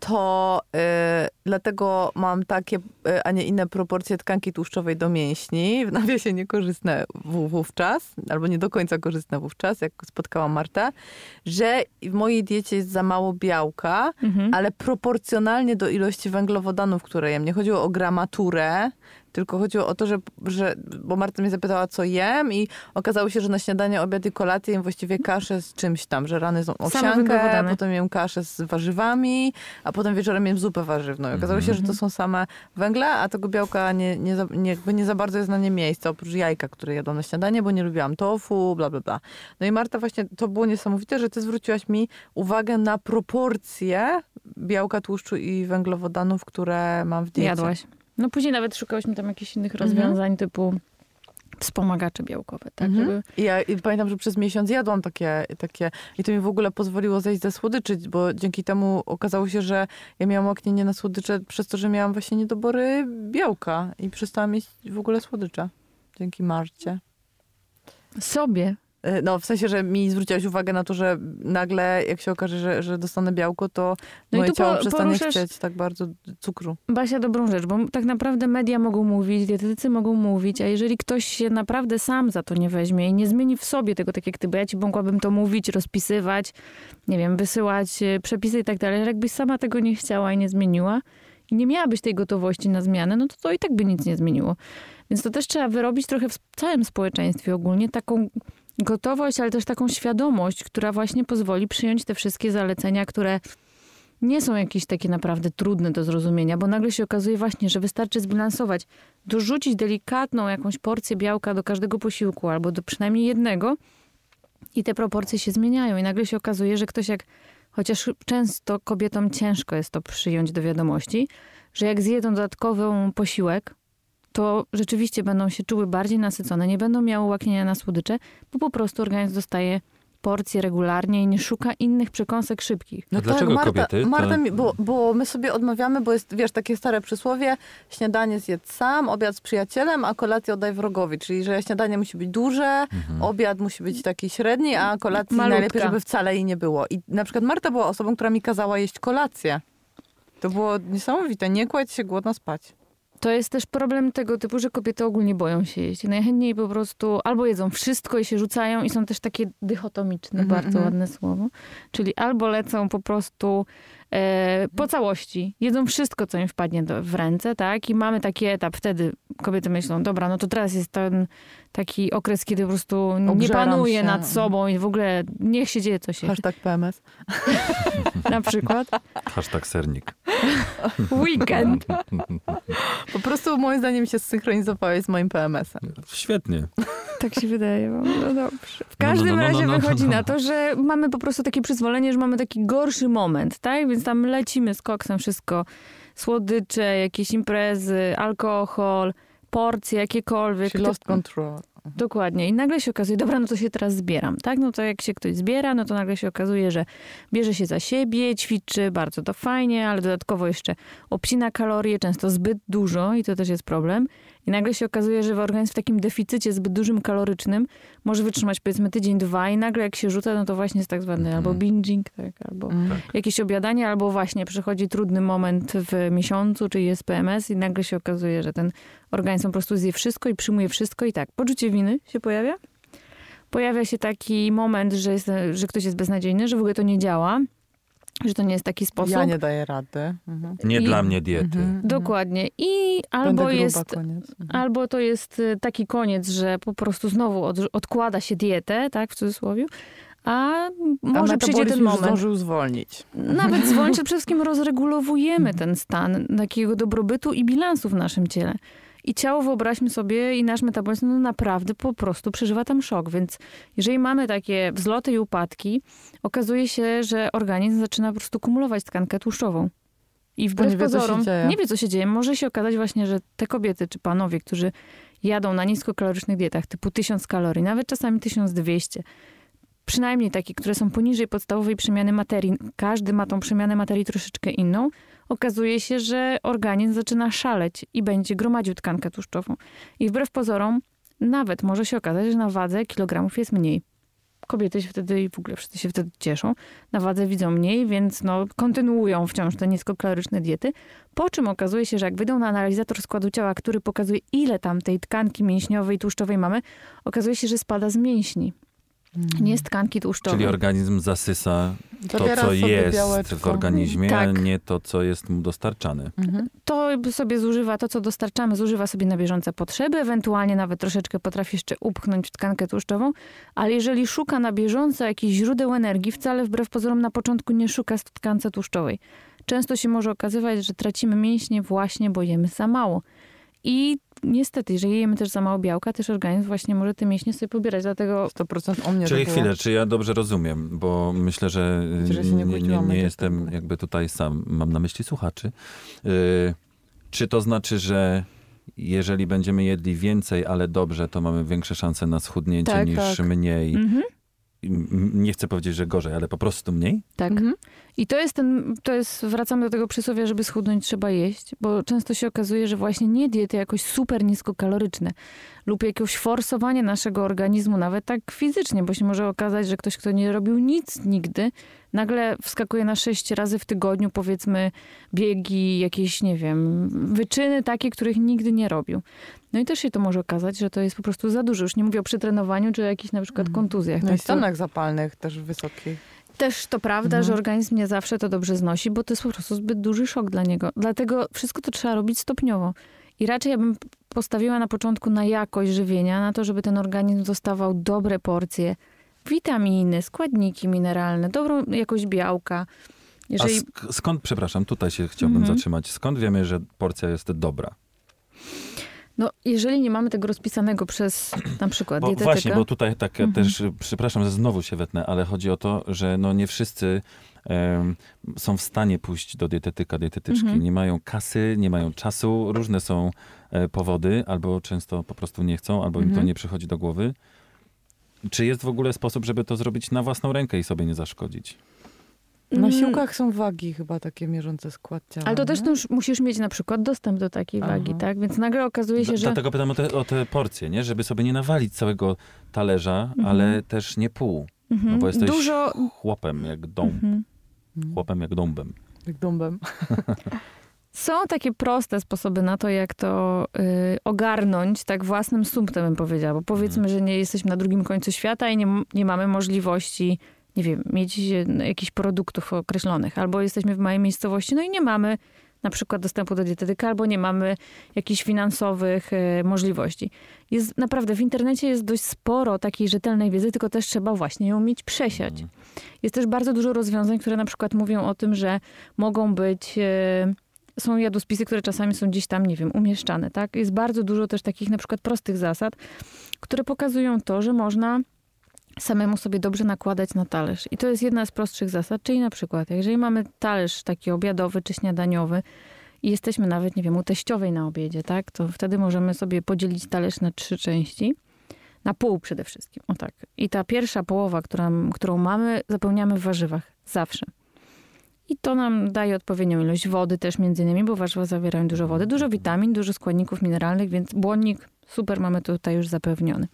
to e, dlatego mam takie, e, a nie inne proporcje tkanki tłuszczowej do mięśni, w nawiasie niekorzystne wówczas, albo nie do końca korzystne wówczas, jak spotkałam Martę, że w mojej diecie jest za mało białka, Mhm. ale proporcjonalnie do ilości węglowodanów, które jem. Nie chodziło o gramaturę, tylko chodziło o to, że, że bo Marta mnie zapytała, co jem i okazało się, że na śniadanie, obiad i kolację jem właściwie kaszę z czymś tam, że rany są owsiankę, potem jem kaszę z warzywami, a potem wieczorem jem zupę warzywną. I okazało się, że to są same węgle, a tego białka nie, nie, za, nie, jakby nie za bardzo jest na nie miejsce, oprócz jajka, które jadłam na śniadanie, bo nie lubiłam tofu, bla, bla, bla. No i Marta właśnie, to było niesamowite, że ty zwróciłaś mi uwagę na proporcje białka, tłuszczu i węglowodanów, które mam w diecie. Jadłaś. No później nawet szukałyśmy tam jakichś innych Mhm. rozwiązań typu wspomagacze białkowe, tak? Mhm. Żeby... I ja i pamiętam, że przez miesiąc jadłam takie, takie i to mi w ogóle pozwoliło zejść ze słodyczy, bo dzięki temu okazało się, że ja miałam oknienie na słodycze przez to, że miałam właśnie niedobory białka i przestałam mieć w ogóle słodycze. Dzięki Marcie. Sobie. Y, No, w sensie, że mi zwróciłaś uwagę na to, że nagle, jak się okaże, że, że dostanę białko, to No moje ciało po- przestanie chcieć tak bardzo cukru. Basia, dobrą rzecz, bo tak naprawdę media mogą mówić, dietetycy mogą mówić, a jeżeli ktoś się naprawdę sam za to nie weźmie i nie zmieni w sobie tego, tak jak ty, bo ja ci mogłabym to mówić, rozpisywać, nie wiem, wysyłać e, przepisy i tak dalej, ale jakbyś sama tego nie chciała i nie zmieniła i nie miałabyś tej gotowości na zmianę, no to to i tak by nic nie zmieniło. Więc to też trzeba wyrobić trochę w całym społeczeństwie ogólnie, taką gotowość, ale też taką świadomość, która właśnie pozwoli przyjąć te wszystkie zalecenia, które nie są jakieś takie naprawdę trudne do zrozumienia, bo nagle się okazuje właśnie, że wystarczy zbilansować, dorzucić delikatną jakąś porcję białka do każdego posiłku albo do przynajmniej jednego i te proporcje się zmieniają i nagle się okazuje, że ktoś jak, chociaż często kobietom ciężko jest to przyjąć do wiadomości, że jak zjedzą dodatkowy posiłek, to rzeczywiście będą się czuły bardziej nasycone, nie będą miały łaknienia na słodycze, bo po prostu organizm dostaje porcje regularnie i nie szuka innych przekąsek szybkich. A dlaczego Marta, kobiety? To- Marta, mi- bo, bo my sobie odmawiamy, bo jest, wiesz, takie stare przysłowie, śniadanie zjedz sam, obiad z przyjacielem, a kolację oddaj wrogowi. Czyli, że śniadanie musi być duże, Mhm. obiad musi być taki średni, a kolacji Malutka. najlepiej, żeby wcale jej nie było. I na przykład Marta była osobą, która mi kazała jeść kolację. To było niesamowite. Nie kładź się głodna spać. To jest też problem tego typu, że kobiety ogólnie boją się jeść. Najchętniej po prostu albo jedzą wszystko i się rzucają i są też takie dychotomiczne, Mhm, bardzo mhm. ładne słowo. Czyli albo lecą po prostu po całości, jedzą wszystko, co im wpadnie do, w ręce, tak? I mamy taki etap, wtedy kobiety myślą, dobra, no to teraz jest ten taki okres, kiedy po prostu nie panuje się. nad sobą i w ogóle niech się dzieje, co się Hashtag PMS. na przykład. Hashtag sernik. Weekend. Po prostu moim zdaniem się zsynchronizowałeś z moim PMS-em. Świetnie. Tak się wydaje. wam. No dobrze. W No, no, każdym no, no, razie no, no, wychodzi no. na to, że mamy po prostu takie przyzwolenie, że mamy taki gorszy moment, tak? Więc tam lecimy z koksem wszystko. Słodycze, jakieś imprezy, alkohol, porcje jakiekolwiek. She lost control. Dokładnie. I nagle się okazuje, dobra, no to się teraz zbieram, tak? No to jak się ktoś zbiera, no to nagle się okazuje, że bierze się za siebie, ćwiczy, bardzo to fajnie, ale dodatkowo jeszcze obcina kalorie, często zbyt dużo i to też jest problem. I nagle się okazuje, że organizm w takim deficycie zbyt dużym kalorycznym może wytrzymać powiedzmy tydzień, dwa i nagle jak się rzuca, no to właśnie jest tak zwany Mhm. albo binging, tak, albo Mm. jakieś obiadanie, albo właśnie przychodzi trudny moment w miesiącu, czyli jest PMS i nagle się okazuje, że ten organizm po prostu zje wszystko i przyjmuje wszystko i tak. Poczucie winy się pojawia. Pojawia się taki moment, że, jest, że ktoś jest beznadziejny, że w ogóle to nie działa, że to nie jest taki sposób. Ja nie daję rady. Mhm. Nie I- dla mnie diety. Mhm. Dokładnie. I albo gruba, jest... koniec. Mhm. Albo to jest y, taki koniec, że po prostu znowu od, odkłada się dietę, tak, w cudzysłowie, a może A przyjdzie ten już moment. zdążył zwolnić. Nawet zwolnić, przede wszystkim rozregulowujemy ten stan takiego dobrobytu i bilansu w naszym ciele. I ciało, wyobraźmy sobie, i nasz metabolizm no naprawdę po prostu przeżywa tam szok. Więc jeżeli mamy takie wzloty i upadki, okazuje się, że organizm zaczyna po prostu kumulować tkankę tłuszczową. I wbrew nie wie, pozorom dzieje. nie wie, co się dzieje. Może się okazać właśnie, że te kobiety czy panowie, którzy jadą na niskokalorycznych dietach typu 1000 kalorii, nawet czasami 1200, przynajmniej takie, które są poniżej podstawowej przemiany materii, każdy ma tą przemianę materii troszeczkę inną, okazuje się, że organizm zaczyna szaleć i będzie gromadził tkankę tłuszczową. I wbrew pozorom, nawet może się okazać, że na wadze kilogramów jest mniej. Kobiety się wtedy i w ogóle wszyscy się wtedy cieszą. Na wadze widzą mniej, więc no, kontynuują wciąż te niskokaloryczne diety. Po czym okazuje się, że jak wyjdą na analizator składu ciała, który pokazuje, ile tam tej tkanki mięśniowej, tłuszczowej mamy, okazuje się, że spada z mięśni. Nie z tkanki tłuszczowej. Czyli organizm zasysa to, Zabiera co sobie jest białeczko. w organizmie, a Tak. nie to, co jest mu dostarczane. Mhm. to sobie zużywa to, co dostarczamy, zużywa sobie na bieżące potrzeby, ewentualnie nawet troszeczkę potrafi jeszcze upchnąć w tkankę tłuszczową, ale jeżeli szuka na bieżąco jakichś źródeł energii, wcale wbrew pozorom na początku nie szuka w tkance tłuszczowej. Często się może okazywać, że tracimy mięśnie właśnie, bo jemy za mało. I niestety, jeżeli jemy też za mało białka, też organizm właśnie może te mięśnie sobie pobierać, dlatego 100% o mnie Czyli to było. chwilę, czy ja dobrze rozumiem, bo myślę, że nie nie, nie, jestem tak. jakby tutaj sam, mam na myśli słuchaczy. Y, czy to znaczy, że jeżeli będziemy jedli więcej, ale dobrze, to mamy większe szanse na schudnięcie Tak, niż tak. mniej? mhm, Nie chcę powiedzieć, że gorzej, ale po prostu mniej? tak. Mhm. I to jest ten, to jest, wracamy do tego przysłowia, żeby schudnąć trzeba jeść, bo często się okazuje, że właśnie nie diety jakoś super niskokaloryczne lub jakieś forsowanie naszego organizmu, nawet tak fizycznie, bo się może okazać, że ktoś, kto nie robił nic nigdy, nagle wskakuje na sześć razy w tygodniu, powiedzmy, biegi, jakieś, nie wiem, wyczyny takie, których nigdy nie robił. No i też się to może okazać, że to jest po prostu za dużo. Już nie mówię o przetrenowaniu, czy o jakichś na przykład kontuzjach. No i Tak, to- stanach zapalnych też wysokich. też to prawda, Mhm. że organizm nie zawsze to dobrze znosi, bo to jest po prostu zbyt duży szok dla niego. Dlatego wszystko to trzeba robić stopniowo. I raczej ja bym postawiła na początku na jakość żywienia, na to, żeby ten organizm dostawał dobre porcje, witaminy, składniki mineralne, dobrą jakość białka. Jeżeli A sk- skąd, przepraszam, tutaj się chciałbym Mhm. zatrzymać. Skąd wiemy, że porcja jest dobra? No, jeżeli nie mamy tego rozpisanego przez na przykład Bo dietetyka. właśnie, bo tutaj tak Mhm. też, przepraszam, że znowu się wetnę, ale chodzi o to, że no nie wszyscy em, są w stanie pójść do dietetyka, dietetyczki. Mhm. Nie mają kasy, nie mają czasu, różne są e, powody, albo często po prostu nie chcą, albo im to Mhm. nie przychodzi do głowy. Czy jest w ogóle sposób, żeby to zrobić na własną rękę i sobie nie zaszkodzić? Na Mm, siłkach są wagi chyba takie mierzące skład ciała. Ale to też już musisz mieć na przykład dostęp do takiej Aha. wagi, tak? Więc nagle okazuje się, D- że... Dlatego pytam o te, o te porcje, nie? Żeby sobie nie nawalić całego talerza, Mhm. ale też nie pół. Mhm. No bo jesteś Dużo... chłopem jak dąb. Mhm. Chłopem jak dąbem. Jak dąbem. Są takie proste sposoby na to, jak to y, ogarnąć tak własnym sumptem, bym powiedziała. Bo powiedzmy, Mhm. że nie jesteśmy na drugim końcu świata i nie, nie mamy możliwości, nie wiem, mieć e, jakichś produktów określonych. Albo jesteśmy w małej miejscowości, no i nie mamy na przykład dostępu do dietetyka, albo nie mamy jakichś finansowych e, możliwości. Jest naprawdę, w internecie jest dość sporo takiej rzetelnej wiedzy, tylko też trzeba właśnie ją umieć przesiać. Mhm. Jest też bardzo dużo rozwiązań, które na przykład mówią o tym, że mogą być. E, są jadłospisy, które czasami są gdzieś tam, nie wiem, umieszczane, tak? Jest bardzo dużo też takich na przykład prostych zasad, które pokazują to, że można samemu sobie dobrze nakładać na talerz. I to jest jedna z prostszych zasad, czyli na przykład, jeżeli mamy talerz taki obiadowy czy śniadaniowy i jesteśmy nawet, nie wiem, u teściowej na obiedzie, tak? To wtedy możemy sobie podzielić talerz na trzy części. Na pół przede wszystkim, o tak. I ta pierwsza połowa, która, którą mamy, zapełniamy w warzywach. Zawsze. I to nam daje odpowiednią ilość wody też między innymi, bo warzywa zawierają dużo wody, dużo witamin, dużo składników mineralnych, więc błonnik super mamy tutaj już zapewniony.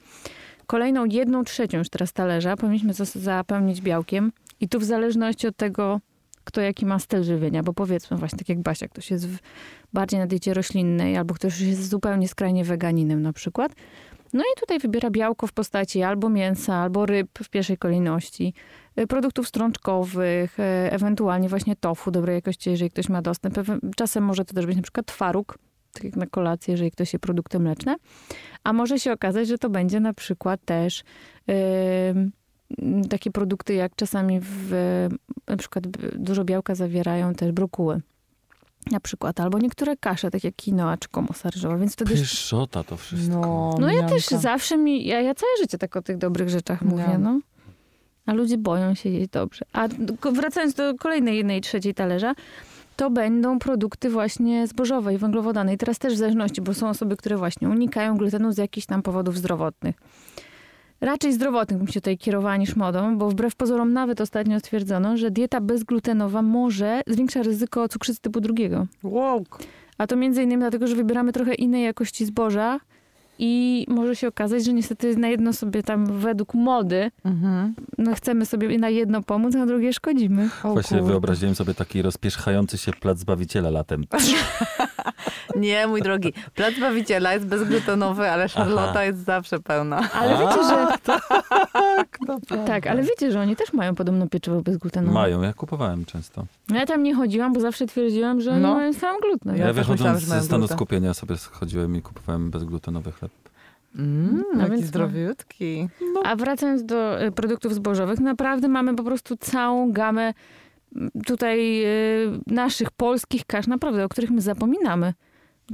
Kolejną jedną trzecią już teraz talerza powinniśmy zapełnić białkiem i tu w zależności od tego, kto jaki ma styl żywienia, bo powiedzmy właśnie tak jak Basia, ktoś jest w, bardziej na diecie roślinnej albo ktoś jest zupełnie skrajnie weganinem na przykład. No i tutaj wybiera białko w postaci albo mięsa, albo ryb w pierwszej kolejności, y, produktów strączkowych, y, ewentualnie właśnie tofu dobrej jakości, jeżeli ktoś ma dostęp. Czasem może to też być na przykład twaróg, tak jak na kolację, jeżeli ktoś je produkty mleczne. A może się okazać, że to będzie na przykład też y, takie produkty, jak czasami w, na przykład dużo białka zawierają też brokuły. Na przykład, albo niektóre kasze, tak jak quinoa czy komosa ryżowa, więc wtedy... Pyszota to wszystko. No, No ja też zawsze mi, ja, ja całe życie tak o tych dobrych rzeczach mówię, no. A ludzie boją się jeść dobrze. A wracając do kolejnej jednej trzeciej talerza, to będą produkty właśnie zbożowe i węglowodany. I teraz też w zależności, bo są osoby, które właśnie unikają glutenu z jakichś tam powodów zdrowotnych. Raczej zdrowotnych bym się tutaj kierowała niż modą, bo wbrew pozorom nawet ostatnio stwierdzono, że dieta bezglutenowa może zwiększa ryzyko cukrzycy typu drugiego. Wow. A to między innymi dlatego, że wybieramy trochę innej jakości zboża i może się okazać, że niestety na jedno sobie tam według mody, Mhm. no chcemy sobie na jedno pomóc, a na drugie szkodzimy. O Właśnie kurde. wyobraziłem sobie taki rozpierzchający się plac Zbawiciela latem. Nie, mój drogi. Plac Bawiciela jest bezglutenowy, ale szarlota Aha. jest zawsze pełna. Ale wiecie, że... Tak, Tak, ale wiecie, że oni też mają podobno pieczywo bezglutenowe. Mają, ja kupowałem często. No Ja tam nie chodziłam, bo zawsze twierdziłam, że oni No. mają sam gluten. Ja Ja, wychodząc ze stanu gluten. skupienia sobie chodziłem i kupowałem bezglutenowy chleb. Mm, No jaki więc no. zdrowiutki. A wracając do y, produktów zbożowych, naprawdę mamy po prostu całą gamę tutaj y, naszych polskich kasz, naprawdę, o których my zapominamy.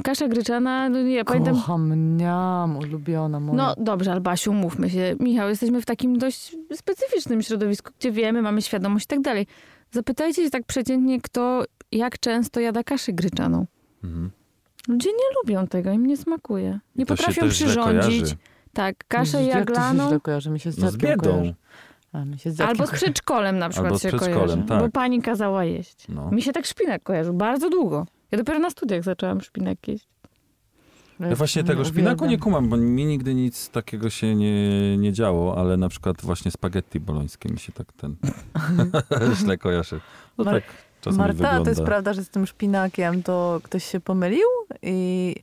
Kasza gryczana, no ja pamiętam... Kocham, mniam, ulubiona moja. No dobrze, Albasiu, mówmy się. Michał, jesteśmy w takim dość specyficznym środowisku, gdzie wiemy, mamy świadomość i tak dalej. Zapytajcie się tak przeciętnie, kto jak często jada kaszę gryczaną. Mhm. Ludzie nie lubią tego, im nie smakuje. Nie To potrafią przyrządzić. Tak, kaszę Jak to się jaglaną. źle kojarzy? Mi się z No z biedą. kojarzy. Z Albo z przedszkolem na przykład Albo z się przedszkolem, kojarzy, tak. bo pani kazała jeść. No. Mi się tak szpinak kojarzył bardzo długo. Ja dopiero na studiach zaczęłam szpinak jeść. Ja właśnie tego szpinaku nie kumam, bo mi nigdy nic takiego się nie, nie działo, ale na przykład właśnie spaghetti bolońskie mi się tak ten źle kojarzy. No Mar- tak czasami Marta, wygląda. to jest prawda, że z tym szpinakiem to ktoś się pomylił i,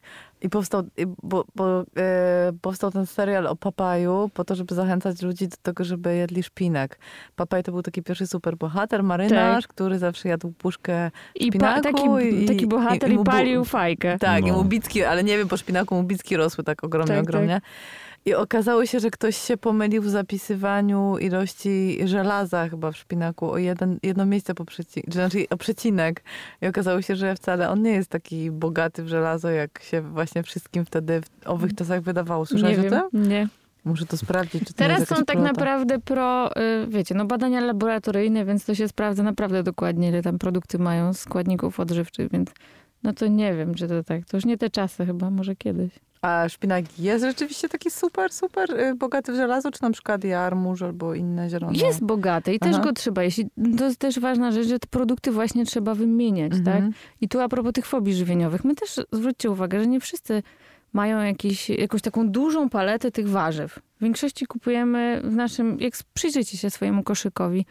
i powstał, i, bo, bo, e, powstał ten serial o papaju po to, żeby zachęcać ludzi do tego, żeby jedli szpinak. Papaj to był taki pierwszy superbohater, marynarz, który zawsze jadł puszkę I pa, Szpinaku taki, i- taki bohater i i, bu- palił fajkę. Tak, i No. mu bicki, ale nie wiem, po szpinaku mu bicki rosły tak ogromnie, Tak, ogromnie. I okazało się, że ktoś się pomylił w zapisywaniu ilości żelaza chyba w szpinaku o jeden, jedno miejsce po przeci- znaczy o przecinek. I okazało się, że wcale on nie jest taki bogaty w żelazo, jak się właśnie wszystkim wtedy w owych czasach wydawało. Słyszałeś nie o tym? nie. Muszę to sprawdzić, czy to Teraz są tak naprawdę pro, y, wiecie, no badania laboratoryjne, więc to się sprawdza naprawdę dokładnie, ile tam produkty mają składników odżywczych, więc no to nie wiem, czy to tak. To już nie te czasy chyba, może kiedyś. A szpinak jest rzeczywiście taki super, super y, bogaty w żelazo, czy na przykład jarmuż albo inne zielone? Jest bogaty i też Aha. go trzeba jeść. I To jest też ważna rzecz, że te produkty właśnie trzeba wymieniać, tak? Mhm. I tu a propos tych fobii żywieniowych, my też zwróćcie uwagę, że nie wszyscy mają jakiś, jakąś taką dużą paletę tych warzyw. W większości kupujemy w naszym, jak przyjrzyjcie się swojemu koszykowi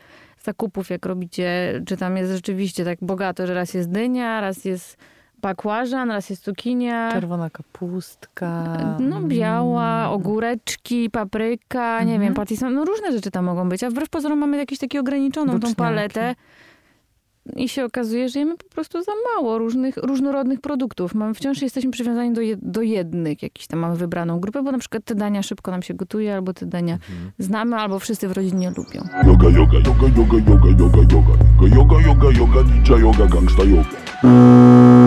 zakupów, jak robicie, czy tam jest rzeczywiście tak bogato, że raz jest dynia, raz jest bakłażan, raz jest cukinia. Czerwona kapustka. No biała, Mm. ogóreczki, papryka, nie Mhm. wiem, patison, no różne rzeczy tam mogą być, a wbrew pozorom mamy jakąś taką ograniczoną tą paletę i się okazuje, że jemy po prostu za mało różnych, różnorodnych produktów. Mamy, wciąż jesteśmy przywiązani do, je, do jednych, jakiś tam mamy wybraną grupę, bo na przykład te dania szybko nam się gotuje, albo te dania Mhm. znamy, albo wszyscy w rodzinie lubią. Yoga, yoga, yoga, yoga, yoga, yoga, yoga. Yoga, yoga, yoga, ninja yoga, gangsta yoga.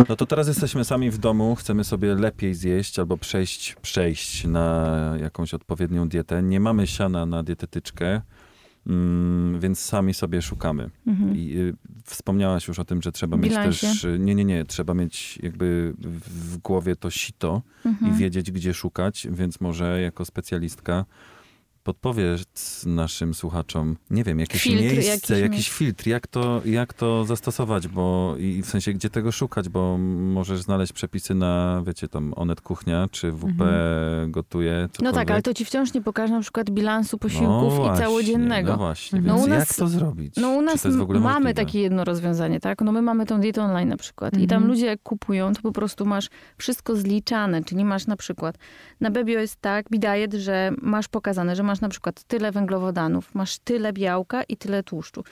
No to teraz jesteśmy sami w domu, chcemy sobie lepiej zjeść albo przejść, przejść na jakąś odpowiednią dietę. Nie mamy siana na dietetyczkę, więc sami sobie szukamy. Mhm. I y, wspomniałaś już o tym, że trzeba mieć Bilansie. też. y, Nie, nie, nie. Trzeba mieć jakby w, w głowie to sito Mhm. i wiedzieć, gdzie szukać, więc może jako specjalistka podpowiedz naszym słuchaczom, nie wiem, jakieś Filtr miejsce, jakiś jakiś filtr, jak to, jak to zastosować, bo i w sensie, gdzie tego szukać, bo możesz znaleźć przepisy na, wiecie, tam Onet Kuchnia, czy WP Mhm. gotuje, No cokolwiek. tak, ale to ci wciąż nie pokaże na przykład bilansu posiłków no i właśnie, całodziennego. No właśnie, No u nas- jak to zrobić? No u nas mamy możliwe? takie jedno rozwiązanie, tak? No my mamy tą dietę online na przykład i tam Mhm. ludzie jak kupują, to po prostu masz wszystko zliczane, czyli masz na przykład na Bebio jest tak, bidajet, że masz pokazane, że masz na przykład tyle węglowodanów, masz tyle białka i tyle tłuszczu.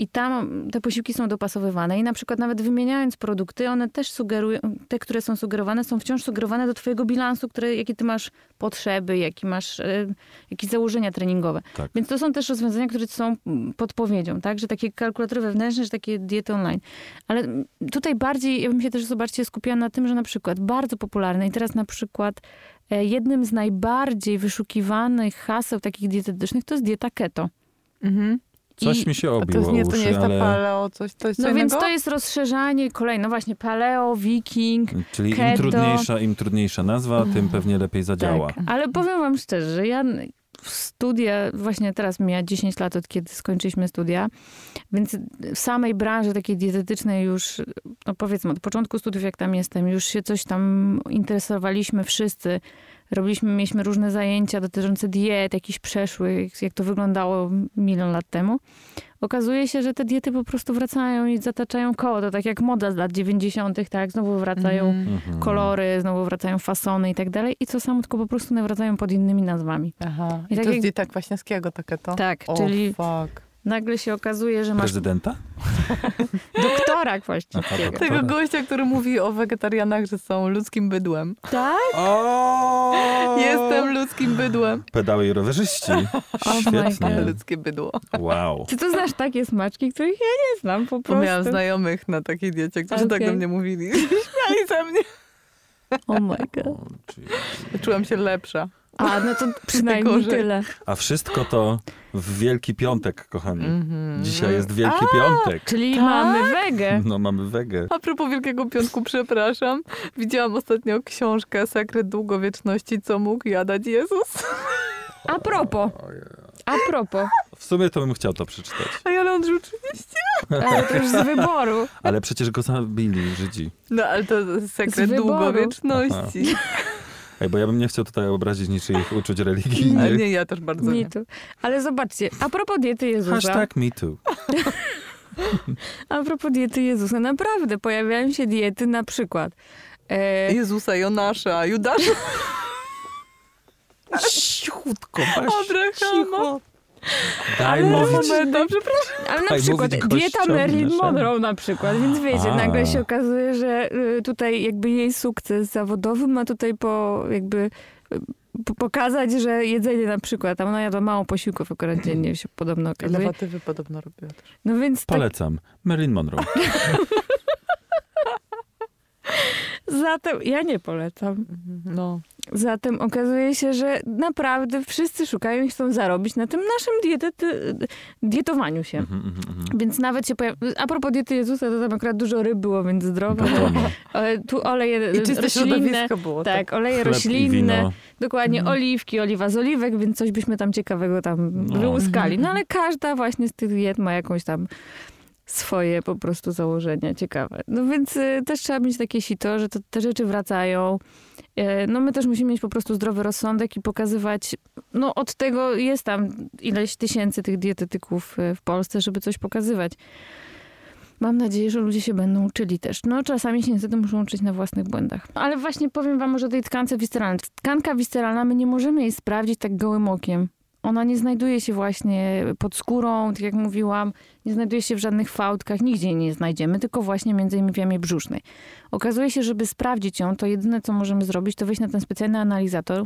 I tam te posiłki są dopasowywane i na przykład nawet wymieniając produkty, one też sugerują, te, które są sugerowane, są wciąż sugerowane do twojego bilansu, które, jakie ty masz potrzeby, jakie masz, e, jakieś założenia treningowe. Tak. Więc to są też rozwiązania, które są mm, podpowiedzią, tak? Że takie kalkulatory wewnętrzne, że takie diety online. Ale mm, tutaj bardziej, ja bym się też, zobaczcie, skupiła na tym, że na przykład bardzo popularne i teraz na przykład e, jednym z najbardziej wyszukiwanych haseł takich dietetycznych to jest dieta keto. Mhm. Coś I- mi się to obiło jest, nie, to uszy, nie jest ta ale... paleo, coś, to jest No więc to jest rozszerzanie kolejne, no właśnie paleo, wiking, Czyli im keto. trudniejsza, im trudniejsza nazwa, tym pewnie lepiej zadziała. Tak, ale powiem wam szczerze, że ja w studia, właśnie teraz mija 10 lat od kiedy skończyliśmy studia, więc w samej branży takiej dietetycznej już, no powiedzmy od początku studiów jak tam jestem, już się coś tam interesowaliśmy wszyscy. Robiliśmy, mieliśmy różne zajęcia dotyczące diet, jakichś przeszłych, jak to wyglądało milion lat temu. Okazuje się, że te diety po prostu wracają i zataczają koło. To tak jak moda z lat 90., tak? Znowu wracają. Mhm. kolory, znowu wracają fasony i tak dalej. I co samo, tylko po prostu nawracają pod innymi nazwami. Aha. I I tak to jak- jest dieta Kwaśniewskiego takie to? Tak, O, czyli fuck. Nagle się okazuje, że masz Prezydenta? doktora właściwie. Tego gościa, który mówi o wegetarianach, że są ludzkim bydłem. Tak? O! Jestem ludzkim bydłem. Pedały i rowerzyści. Świetnie. Ale ludzkie bydło. Wow. Czy to znasz takie smaczki, których ja nie znam po prostu? miałam znajomych na takiej diecie, którzy tak Okej. do mnie mówili. Śmiali ze mnie. Oh my god. Czułam się lepsza. A, no to przynajmniej tyle. A wszystko to w Wielki Piątek, kochani. Mhm. Dzisiaj jest Wielki A, Piątek. Czyli Tak? mamy wegę. No mamy wegę. A propos Wielkiego Piątku, przepraszam. Widziałam ostatnio książkę Sekret Długowieczności, co mógł jadać Jezus. A propos. A propos. w sumie to bym chciał to przeczytać. A ja on rzucił. Ale to już z wyboru. Ale przecież go zabili Żydzi. No ale to sekret długowieczności. Ej, bo ja bym nie chciał tutaj obrazić niczyich uczuć religijnych. nie, ja też bardzo nie. Me too. Ale zobaczcie, a propos diety Jezusa. Hashtag me too. A propos diety Jezusa, naprawdę pojawiają się diety na przykład. E, Jezusa, Jonasza, Judasza, Cichutko, Abrahama. Daj Ale mówić. Przepraszam. ale na Daj przykład dieta Marilyn. Monroe na przykład, więc wiecie, A. nagle się okazuje, że y, tutaj jakby jej sukces zawodowy ma tutaj po jakby y, po- pokazać, że jedzenie na przykład, tam ona jadła mało posiłków akurat dziennie się podobno okazuje. Lewatywy podobno robiła też. No więc tak, Polecam. Marilyn Monroe. zatem, ja nie polecam. No. Zatem okazuje się, że naprawdę wszyscy szukają i chcą zarobić na tym naszym dietety, dietowaniu się. Mhm, mhm, mhm. Więc nawet się pojawi... A propos diety Jezusa, to tam akurat dużo ryb było, więc zdrowo. Batonu. E, Tu oleje I czyste roślinne. środowisko było. Tak, oleje Chleb roślinne. Dokładnie, Mhm. oliwki, oliwa z oliwek, więc coś byśmy tam ciekawego tam No. wyłuskali. Mhm. No ale każda właśnie z tych diet ma jakąś tam swoje po prostu założenia ciekawe. No więc y, też trzeba mieć takie sito, że to, te rzeczy wracają. E, No my też musimy mieć po prostu zdrowy rozsądek i pokazywać, no od tego jest tam ileś tysięcy tych dietetyków y, w Polsce, żeby coś pokazywać. Mam nadzieję, że ludzie się będą uczyli też. No czasami się niestety muszą uczyć na własnych błędach. Ale właśnie powiem wam może o tej tkance wisceralnej. Tkanka wisceralna, my nie możemy jej sprawdzić tak gołym okiem. Ona nie znajduje się właśnie pod skórą, tak jak mówiłam, nie znajduje się w żadnych fałdkach, nigdzie jej nie znajdziemy, tylko właśnie między innymi w jamie brzusznej. Okazuje się, żeby sprawdzić ją, to jedyne, co możemy zrobić, to wejść na ten specjalny analizator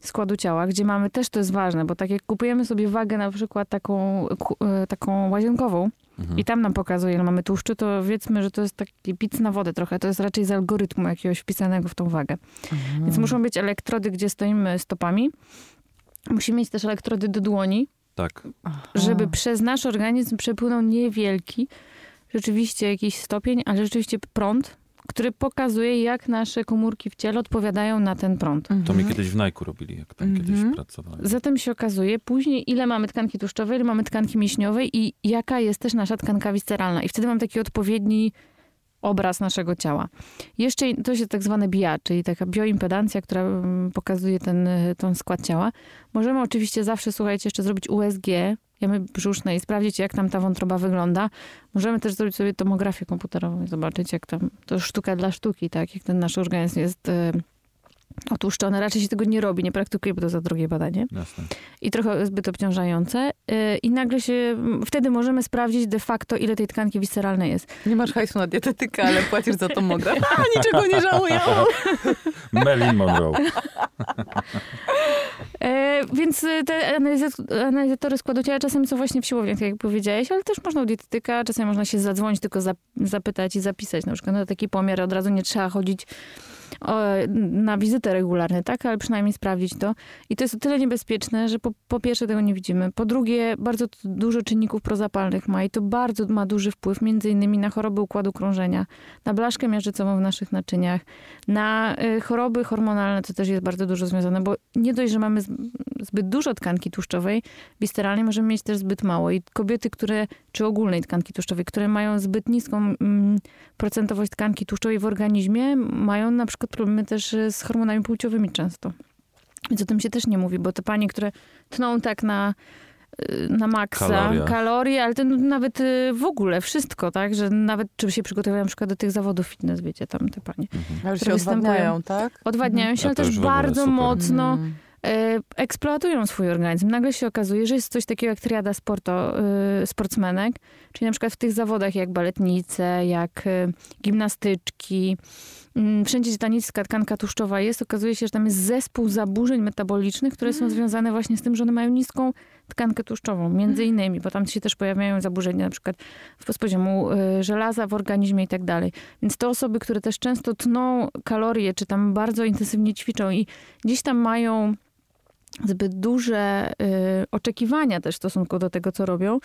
składu ciała, gdzie mamy też, to jest ważne, bo tak jak kupujemy sobie wagę na przykład taką, e, taką łazienkową Mhm. i tam nam pokazuje, ile mamy tłuszczu, to wiedzmy, że to jest taki pic na wodę trochę, to jest raczej z algorytmu jakiegoś wpisanego w tą wagę. Mhm. Więc muszą być elektrody, gdzie stoimy stopami. Musimy mieć też elektrody do dłoni, Tak. żeby przez nasz organizm przepłynął niewielki, rzeczywiście jakiś stopień, ale rzeczywiście prąd, który pokazuje, jak nasze komórki w ciele odpowiadają na ten prąd. To Mhm. mi kiedyś w Nike robili, jak tam Mhm. kiedyś pracowałem. Zatem się okazuje później, ile mamy tkanki tłuszczowej, ile mamy tkanki mięśniowej i jaka jest też nasza tkanka wisceralna. I wtedy mam taki odpowiedni obraz naszego ciała. Jeszcze to jest tak zwane BIA, czyli taka bioimpedancja, która mm, pokazuje ten, y, ten skład ciała. Możemy oczywiście zawsze, słuchajcie, jeszcze zrobić USG, jamy brzuszne i sprawdzić, jak tam ta wątroba wygląda. Możemy też zrobić sobie tomografię komputerową i zobaczyć, jak tam, to sztuka dla sztuki, tak, jak ten nasz organizm jest y, otłuszczony. Raczej się tego nie robi, nie praktykuje, bo to za drogie badanie Jasne. i trochę zbyt obciążające. Yy, I nagle się, wtedy możemy sprawdzić de facto, ile tej tkanki wisceralnej jest. Nie masz hajsu na dietetykę, ale płacisz za tomograf. A, niczego nie żałuję. Marilyn Monroe. E, więc y, te analiza- analizatory składu ciała czasem są właśnie w siłowniach, tak jak powiedziałeś, ale też można u dietetyka, czasem można się zadzwonić, tylko zap- zapytać i zapisać na przykład na taki pomiar. Od razu nie trzeba chodzić na wizytę regularne, tak? Ale przynajmniej sprawdzić to. I to jest o tyle niebezpieczne, że po, po pierwsze tego nie widzimy. Po drugie, bardzo dużo czynników prozapalnych ma i to bardzo ma duży wpływ między innymi na choroby układu krążenia, na blaszkę miażdżycową w naszych naczyniach, na y, choroby hormonalne, to też jest bardzo dużo związane, bo nie dość, że mamy zbyt dużo tkanki tłuszczowej wisceralnej, możemy mieć też zbyt mało. I kobiety, które, czy ogólnej tkanki tłuszczowej, które mają zbyt niską mm, procentowość tkanki tłuszczowej w organizmie, mają na przykład problemy też y, z hormonami płciowymi często. Więc o tym się też nie mówi, bo te panie, które tną tak na y, na maksa, Kaloria. kalorie, ale to nawet y, w ogóle wszystko, tak, że nawet czy się przygotowują na przykład do tych zawodów fitness, wiecie, tam te panie. Mhm. Ale się odwadniają, tak? Odwadniają się, ale też bardzo mocno Mm. E, eksploatują swój organizm. Nagle się okazuje, że jest coś takiego jak triada sporto, y, sportsmenek, czyli na przykład w tych zawodach jak baletnice, jak y, gimnastyczki, mm, wszędzie gdzie ta niska tkanka tłuszczowa jest, okazuje się, że tam jest zespół zaburzeń metabolicznych, które są związane właśnie z tym, że one mają niską tkankę tłuszczową, między innymi, bo tam się też pojawiają zaburzenia na przykład z poziomu y, żelaza w organizmie i tak dalej. Więc te osoby, które też często tną kalorie, czy tam bardzo intensywnie ćwiczą i gdzieś tam mają zbyt duże y, oczekiwania też w stosunku do tego, co robią,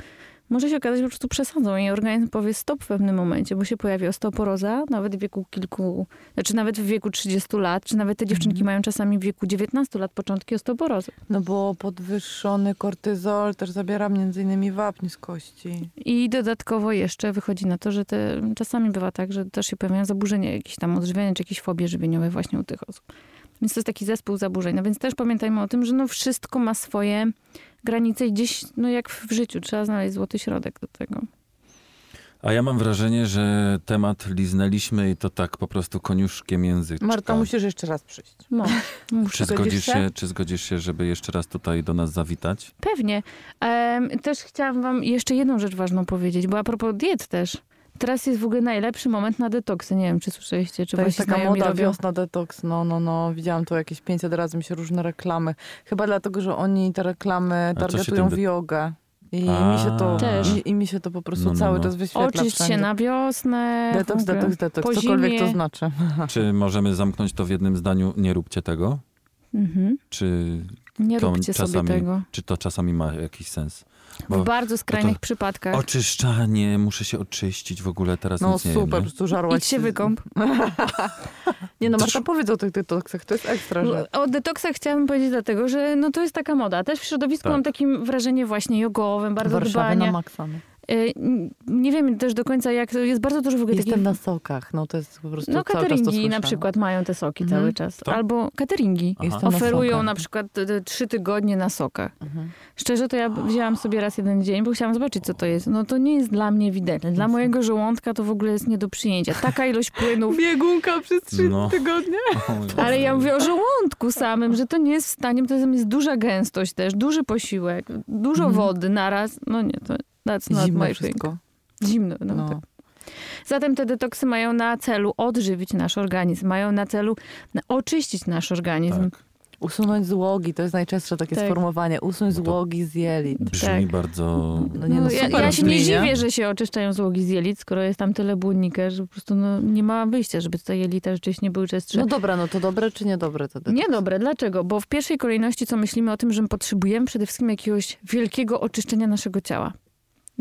może się okazać, że po prostu przesadzą i organizm powie stop w pewnym momencie, bo się pojawi osteoporoza, nawet w wieku kilku, znaczy nawet w wieku 30 lat, czy nawet te dziewczynki mają czasami w wieku 19 lat początki osteoporozy. No bo podwyższony kortyzol też zabiera między innymi wapń z kości. I dodatkowo jeszcze wychodzi na to, że te, czasami bywa tak, że też się pojawiają zaburzenia jakieś tam odżywiania, czy jakieś fobie żywieniowe właśnie u tych osób. Więc to jest taki zespół zaburzeń. No więc też pamiętajmy o tym, że no wszystko ma swoje granice i gdzieś, no jak w życiu, trzeba znaleźć złoty środek do tego. A ja mam wrażenie, że temat liznęliśmy i to tak po prostu koniuszkiem języka. Marta, musisz jeszcze raz przyjść. No. Czy Zgodzisz się? się, czy zgodzisz się, żeby jeszcze raz tutaj do nas zawitać? Pewnie. Też chciałam wam jeszcze jedną rzecz ważną powiedzieć, bo a propos diet też. Teraz jest w ogóle najlepszy moment na detoksy. Nie wiem, czy słyszeliście, czy To jest wasi taka moda robią. wiosna detoks. No, no, no. Widziałam to jakieś 500 razy, mi się różne reklamy. Chyba dlatego, że oni te reklamy się targetują w jogę. I A. mi się to, Też. i, i mi się to po prostu No, no, cały no. czas wyświetla Oczyść się wszędzie. na wiosnę. Detoks, detoks, detoks. Po Cokolwiek zimie. to znaczy. Czy możemy zamknąć to w jednym zdaniu? Nie róbcie tego? Mhm. Czy, Nie To róbcie sobie czasami- tego. czy to czasami ma jakiś sens? W Bo bardzo skrajnych to- przypadkach. oczyszczanie, muszę się oczyścić w ogóle, teraz No nic nie super, nie? prostu żarłaś. Idź się wykąp. Nie no, Marta, powiedz o tych detoksach, to jest ekstra rzecz. O detoksach chciałabym powiedzieć dlatego, że no to jest taka moda. Też w środowisku Tak. mam takim wrażenie właśnie jogowym, bardzo Warszawy dbanie. na maksa. no. Y, Nie wiem też do końca jak, jest bardzo dużo w ogóle Jestem takich... na sokach, no to jest po prostu No cały czas to cateringi na słyszałam. przykład mają te soki Mhm. cały czas. To? Albo cateringi. Aha. Na Oferują sokach. na przykład te- te trzy tygodnie na sokach. Mhm. Szczerze to ja wzięłam sobie raz jeden dzień, bo chciałam zobaczyć, co to jest. No to nie jest dla mnie ewidentne. Dla mojego żołądka to w ogóle jest nie do przyjęcia. Taka ilość płynów. Biegunka przez trzy No. tygodnie. Ale ja mówię o żołądku samym, że to nie jest w stanie, bo to jest duża gęstość też, duży posiłek, dużo Mhm. wody naraz. No nie, to that's not Zimno my thing. wszystko. Zimno, no, No. Tak. Zatem te detoksy mają na celu odżywić nasz organizm, mają na celu oczyścić nasz organizm. Tak. Usunąć złogi, to jest najczęstsze takie Tak. sformułowanie. Usunąć No złogi z jelit. Brzmi Tak. bardzo... No nie, no, No, ja, ja się nie dziwię, że się oczyszczają złogi z jelit, skoro jest tam tyle błonnika, że po prostu no, nie ma wyjścia, żeby te jelita rzeczywiście nie były czystsze. No dobra, no to dobre czy niedobre to? Niedobre. Dlaczego? Bo w pierwszej kolejności co myślimy o tym, że my potrzebujemy przede wszystkim jakiegoś wielkiego oczyszczenia naszego ciała.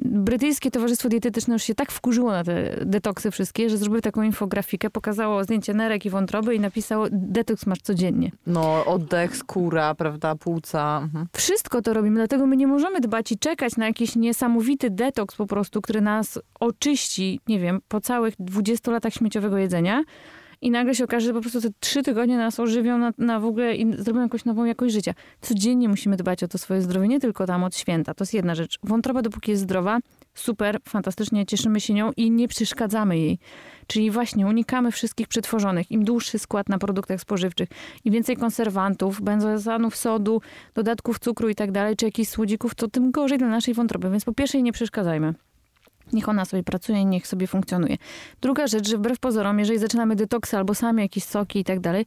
Brytyjskie Towarzystwo Dietetyczne już się tak wkurzyło na te detoksy wszystkie, że zrobiły taką infografikę, pokazało zdjęcie nerek i wątroby i napisało detoks masz codziennie. No oddech, skóra, prawda, płuca. Mhm. Wszystko to robimy, dlatego my nie możemy dbać i czekać na jakiś niesamowity detoks po prostu, który nas oczyści, nie wiem, po całych 20 latach śmieciowego jedzenia i nagle się okaże, że po prostu te trzy tygodnie nas ożywią na, na w ogóle i zrobią jakąś nową jakość życia. Codziennie musimy dbać o to swoje zdrowie, nie tylko tam od święta. To jest jedna rzecz. Wątroba dopóki jest zdrowa, super, fantastycznie, cieszymy się nią i nie przeszkadzamy jej. Czyli właśnie unikamy wszystkich przetworzonych. Im dłuższy skład na produktach spożywczych, im więcej konserwantów, benzoesanów, sodu, dodatków cukru i tak dalej, czy jakichś słodzików, to tym gorzej dla naszej wątroby. Więc po pierwsze nie przeszkadzajmy. Niech ona sobie pracuje niech sobie funkcjonuje. Druga rzecz, że wbrew pozorom, jeżeli zaczynamy detoksy albo sami jakieś soki i tak dalej,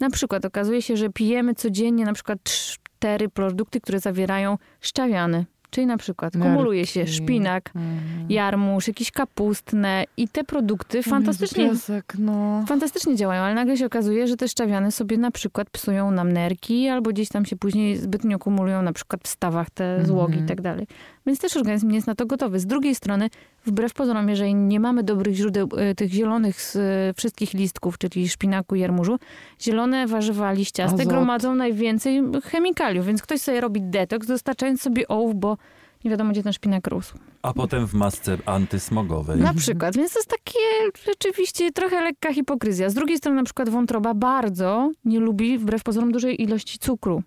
na przykład okazuje się, że pijemy codziennie na przykład cztery produkty, które zawierają szczawiany. Czyli na przykład kumuluje się szpinak, Mhm. jarmuż, jakieś kapustne i te produkty fantastycznie, Piesek, no. fantastycznie działają, ale nagle się okazuje, że te szczawiane sobie na przykład psują nam nerki albo gdzieś tam się później zbytnio kumulują na przykład w stawach te złogi Mhm. i tak dalej. Więc też organizm nie jest na to gotowy. Z drugiej strony, wbrew pozorom, jeżeli nie mamy dobrych źródeł y, tych zielonych z y, wszystkich listków, czyli szpinaku i jarmużu, zielone warzywa liściaste Azot. gromadzą najwięcej chemikaliów, więc ktoś sobie robi detoks, dostarczając sobie ołów, bo nie wiadomo, gdzie ten szpinak rósł. A potem w masce antysmogowej. Na przykład, więc to jest takie rzeczywiście trochę lekka hipokryzja. Z drugiej strony na przykład wątroba bardzo nie lubi, wbrew pozorom, dużej ilości cukru.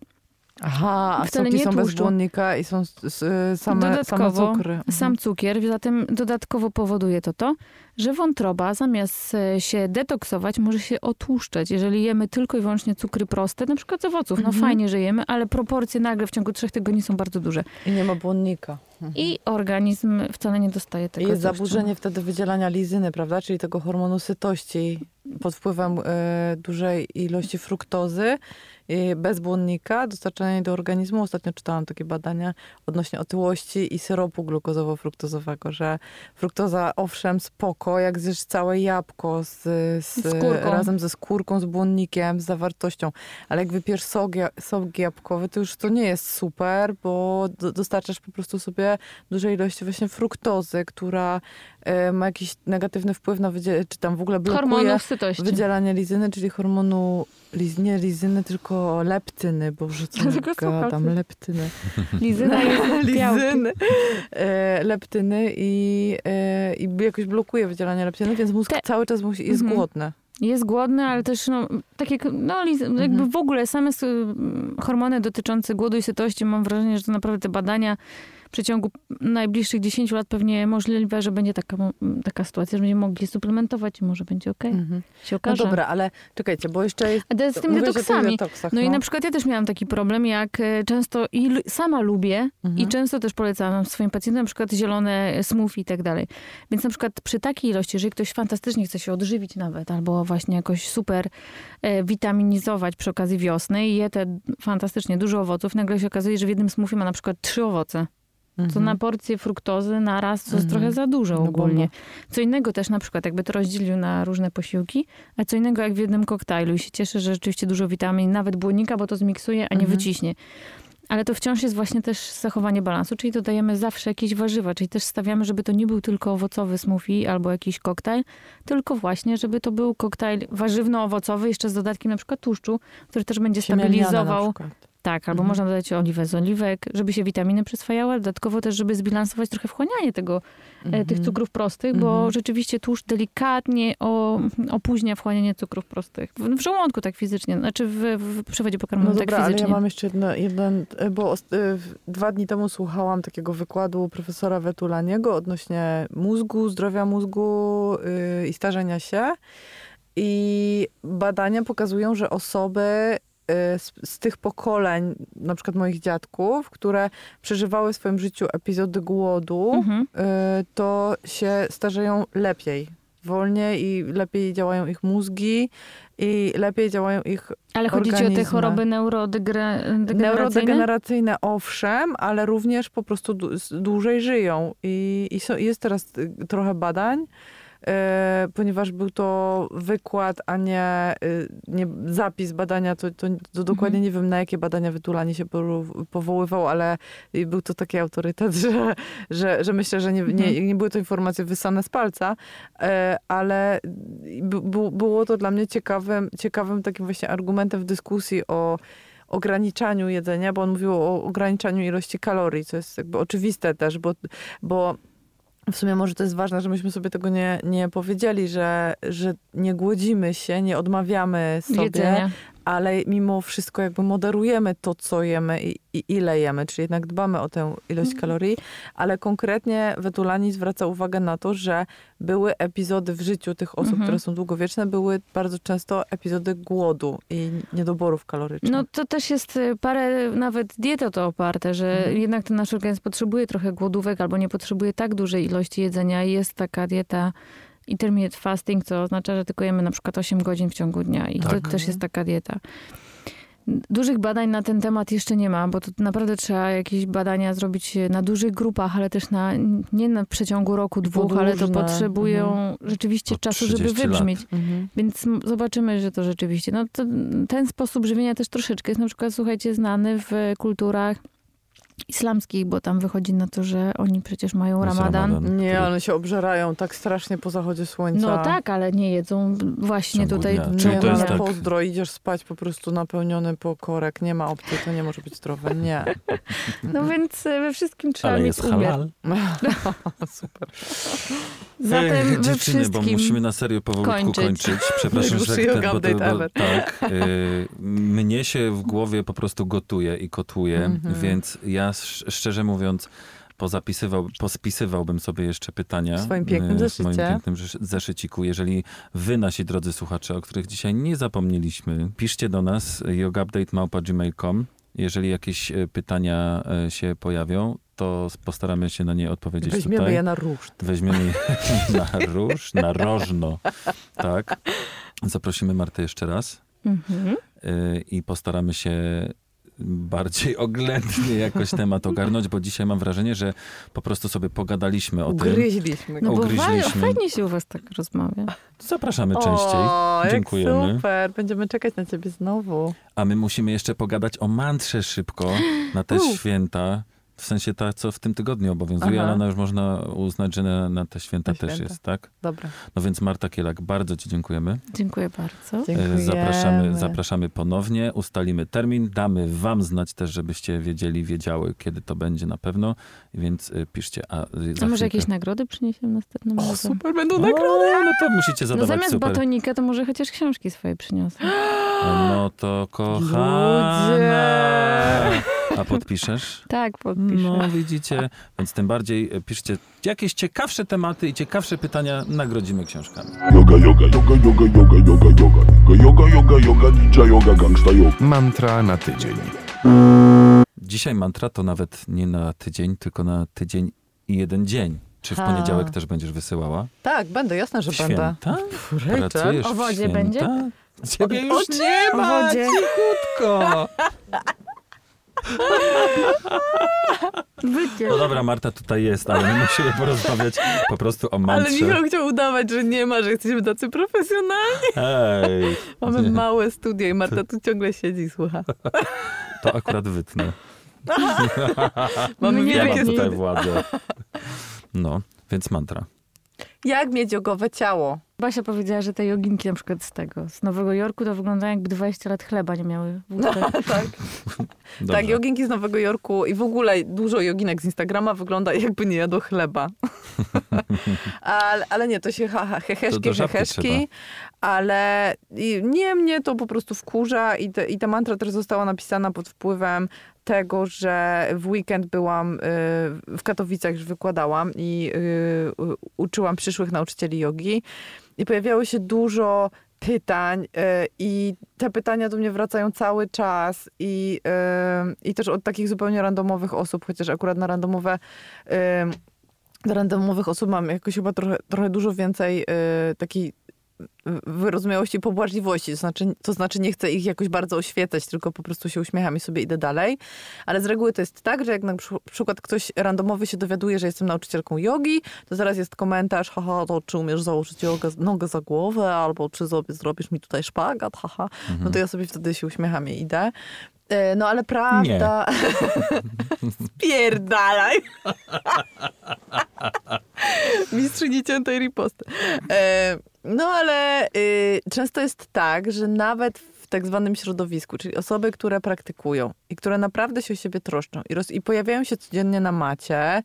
Aha, a Wcale soki nie są bez tłuszczu. błonnika i są same, same Dodatkowo cukry. Mhm. Sam cukier, zatem dodatkowo powoduje to to, że wątroba zamiast e, się detoksować, może się otłuszczać. Jeżeli jemy tylko i wyłącznie cukry proste, na przykład z owoców, no Mhm. fajnie, że jemy, ale proporcje nagle w ciągu trzech tygodni są bardzo duże. I nie ma błonnika. I organizm wcale nie dostaje I tego jest tłuszczu. zaburzenie wtedy wydzielania lizyny, prawda? Czyli tego hormonu sytości. Pod wpływem e, dużej ilości fruktozy bez błonnika dostarczanej do organizmu. Ostatnio czytałam takie badania odnośnie otyłości i syropu glukozowo-fruktozowego, że fruktoza owszem spoko, jak zjesz całe jabłko z, z, Skórką. razem ze skórką, z błonnikiem, z zawartością, ale jak wypiesz sok, sok jabłkowy, to już to nie jest super, bo do, dostarczasz po prostu sobie dużej ilości właśnie fruktozy, która ma jakiś negatywny wpływ na wydzielanie, czy tam w ogóle blokuje sytości. wydzielanie lizyny, czyli hormonu liz, nie lizyny, tylko leptyny, boże co ja słuchajcie. leptyny. Lizyna jest lizyny, e, leptyny i, e, i jakoś blokuje wydzielanie leptyny, więc mózg Te- cały czas musi, jest Mhm. głodny. Jest głodny, ale też no, tak jak, no, liz- jakby Mhm. w ogóle same hormony dotyczące głodu i sytości, mam wrażenie, że to naprawdę te badania przeciągu najbliższych 10 lat pewnie możliwe, że będzie taka, taka sytuacja, że będziemy mogli suplementować i może będzie okej. Mhm. Się No okaże. dobra, ale czekajcie, bo jeszcze jest... A z tymi detoksami. detoksach, No i na przykład ja też miałam taki problem, jak e, często i sama lubię Mhm. i często też polecam swoim pacjentom na przykład zielone smoothie i tak dalej. Więc na przykład przy takiej ilości, jeżeli ktoś fantastycznie chce się odżywić nawet, albo właśnie jakoś super e, witaminizować przy okazji wiosny i je te fantastycznie dużo owoców, nagle się okazuje, że w jednym smoothie ma na przykład trzy owoce. To Mhm. na porcję fruktozy na raz to jest Mhm. trochę za dużo No ogólnie. bomba. Co innego też na przykład jakby to rozdzielił na różne posiłki, a co innego jak w jednym koktajlu i się cieszę, że rzeczywiście dużo witamin, nawet błonnika, bo to zmiksuje, a nie Mhm. wyciśnie. Ale to wciąż jest właśnie też zachowanie balansu, czyli dodajemy zawsze jakieś warzywa, czyli też stawiamy, żeby to nie był tylko owocowy smoothie albo jakiś koktajl, tylko właśnie, żeby to był koktajl warzywno-owocowy, jeszcze z dodatkiem na przykład tłuszczu, który też będzie stabilizował. Tak, albo Mhm. można dodać oliwę z oliwek, żeby się witaminy przyswajały, ale dodatkowo też, żeby zbilansować trochę wchłanianie tego, e, tych Mhm. cukrów prostych, bo Mhm. rzeczywiście tłuszcz delikatnie o, opóźnia wchłanianie cukrów prostych. W, w żołądku tak fizycznie, znaczy w, w przewodzie No pokarmowym dobra, tak ale fizycznie. ja mam jeszcze jedno, jeden, e, bo w- dwa dni temu słuchałam takiego wykładu profesora Wetulaniego odnośnie mózgu, zdrowia mózgu yy, i starzenia się. I badania pokazują, że osoby y, z, z tych pokoleń, na przykład moich dziadków, które przeżywały w swoim życiu epizody głodu, Mhm. y, to się starzeją lepiej, wolniej i lepiej działają ich mózgi i lepiej działają ich Ale chodzi ci o te choroby neurodegeneracyjne? Neurodegeneracyjne owszem, ale również po prostu dłużej żyją. I, i są, jest teraz y, trochę badań, ponieważ był to wykład, a nie, y, nie zapis badania, to, to, to dokładnie Mhm. nie wiem na jakie badania Wytulanie się powoływał, ale był to taki autorytet, że, że, że myślę, że nie, nie, Mhm. nie były to informacje wysane z palca, e, ale było to dla mnie ciekawym, ciekawym takim właśnie argumentem w dyskusji o ograniczaniu jedzenia, bo on mówił o ograniczaniu ilości kalorii, co jest jakby oczywiste też, bo, bo w sumie może to jest ważne, że myśmy sobie tego nie, nie powiedzieli, że, że nie głodzimy się, nie odmawiamy sobie, Jedzenia. Ale mimo wszystko jakby moderujemy to, co jemy i, i ile jemy, czyli jednak dbamy o tę ilość Mhm. kalorii, ale konkretnie Wetulani zwraca uwagę na to, że były epizody w życiu tych osób, Mhm. które są długowieczne, były bardzo często epizody głodu i niedoborów kalorycznych. No to też jest y, parę, nawet diety o to oparte, że Mhm. jednak ten nasz organizm potrzebuje trochę głodówek albo nie potrzebuje tak dużej ilości jedzenia. I Jest taka dieta intermittent fasting, co oznacza, że tylko jemy na przykład 8 godzin w ciągu dnia i Tak. to też jest taka dieta. Dużych badań na ten temat jeszcze nie ma, bo to naprawdę trzeba jakieś badania zrobić na dużych grupach, ale też na, nie na przeciągu roku, dwóch, ale to potrzebują rzeczywiście Po czasu, żeby 30 lat. wybrzmieć. Mhm. Więc zobaczymy, że to rzeczywiście. No to, ten sposób żywienia też troszeczkę jest na przykład, słuchajcie, znany w kulturach islamskich, bo tam wychodzi na to, że oni przecież mają Jest ramadan. Ramadan, Nie, który- one się obżerają tak strasznie po zachodzie słońca. No tak, ale nie jedzą właśnie tutaj. dnia. Nie, Czyli no, to jest ale tak- pozdro, idziesz spać po prostu napełniony po korek, nie ma opcji, to nie może być zdrowe, nie. No więc e, we wszystkim trzeba Ale mieć jest umiar. halal. Super. Zatem Ech, we dziewczyny, bo wszystkim... musimy na serio powolutku kończyć. kończyć. Przepraszam, że ten, bo, to, bo, tak, y, mnie się w głowie po prostu gotuje i kotuje, Mhm. więc ja sz- szczerze mówiąc pozapisywał, pospisywałbym sobie jeszcze pytania W swoim pięknym y, w moim pięknym zesz- zeszyciku. Jeżeli wy, nasi drodzy słuchacze, o których dzisiaj nie zapomnieliśmy, piszcie do nas yogaupdate.gmail.com. Jeżeli jakieś y, pytania y, się pojawią, to postaramy się na nie odpowiedzieć Weźmiemy tutaj. je na ruszt. Weźmiemy je na róż, na rożno. Tak. Zaprosimy Martę jeszcze raz Mhm. y, i postaramy się bardziej oględnie jakoś temat ogarnąć, bo dzisiaj mam wrażenie, że po prostu sobie pogadaliśmy o tym. Ugryźliśmy No go. bo fa- Ugryźliśmy. fajnie się u was tak rozmawia. Zapraszamy częściej. O, Dziękujemy. super, będziemy czekać na ciebie znowu. A my musimy jeszcze pogadać o mantrze szybko na te U. święta. W sensie ta, co w tym tygodniu obowiązuje, Aha. ale ona już można uznać, że na, na te święta Na też święta. jest, tak? Dobra, No więc Marta Kielak, bardzo ci dziękujemy. Dziękuję bardzo. E, dziękujemy. Zapraszamy, zapraszamy ponownie, ustalimy termin, damy wam znać też, żebyście wiedzieli, wiedziały, kiedy to będzie na pewno, więc y, piszcie. A, za A może chwilkę- jakieś nagrody przyniesiemy następnym O, razem? super, będą O, nagrody. no to musicie No zadawać zamiast super. batonika, to może chociaż książki swoje przyniosę. No to kochana. Ludzie. A podpiszesz? Tak, podpiszę. No widzicie, więc tym bardziej e, piszcie jakieś ciekawsze tematy i ciekawsze pytania nagrodzimy książkami. Yoga, yoga, yoga, yoga, yoga, yoga, yoga. Yoga, yoga, yoga, ninja yoga, gangsta yoga. Mantra na tydzień. Dzisiaj mantra to nawet nie na tydzień, tylko na tydzień i jeden dzień. Czy w Ha. poniedziałek też będziesz wysyłała? Tak, będę, jasne, że W będę. święta? Pracujesz O w wodzie święta? będzie? Ciebie O- już o nie ma, cichutko. Bycie. No dobra, Marta tutaj jest, ale my musimy porozmawiać po prostu o Ale mantrze. Michał chciał udawać, że nie ma, że jesteśmy tacy profesjonalni. Hej, Mamy Nie. małe studio i Marta tu ciągle siedzi i słucha. to akurat wytnę. Mamy Ja mam tutaj władzę. No, więc mantra. Jak mieć jogowe ciało? Basia powiedziała, że te joginki na przykład z tego, z Nowego Jorku, to wyglądają jakby 20 lat chleba nie miały ustach. tak. Tak, joginki z Nowego Jorku i w ogóle dużo joginek z Instagrama wygląda jakby nie jadło chleba. ale, ale nie, to się ha, ha, To heheszki, heheszki, ale nie mnie to po prostu wkurza i, te, i ta mantra też została napisana pod wpływem tego, że w weekend byłam y, w Katowicach, już wykładałam i y, uczyłam przyszłych nauczycieli jogi i pojawiało się dużo pytań y, i te pytania do mnie wracają cały czas i, i też od takich zupełnie randomowych osób, chociaż akurat na randomowe do randomowych osób mam jakoś chyba trochę, trochę dużo więcej takiej wyrozumiałości i pobłażliwości. To znaczy, to znaczy nie chcę ich jakoś bardzo oświecać, tylko po prostu się uśmiecham i sobie idę dalej. Ale z reguły to jest tak, że jak na przy- przykład ktoś randomowy się dowiaduje, że jestem nauczycielką jogi, to zaraz jest komentarz, haha, to czy umiesz założyć jogę, nogę za głowę, albo czy zrobi- zrobisz mi tutaj szpagat, haha. No to ja sobie wtedy się uśmiecham i idę. E, No ale prawda... Spierdalaj! Mistrzyni ciętej riposty. E, no ale y, często jest tak, że nawet w tak zwanym środowisku, czyli osoby, które praktykują i które naprawdę się o siebie troszczą i, roz, i pojawiają się codziennie na macie,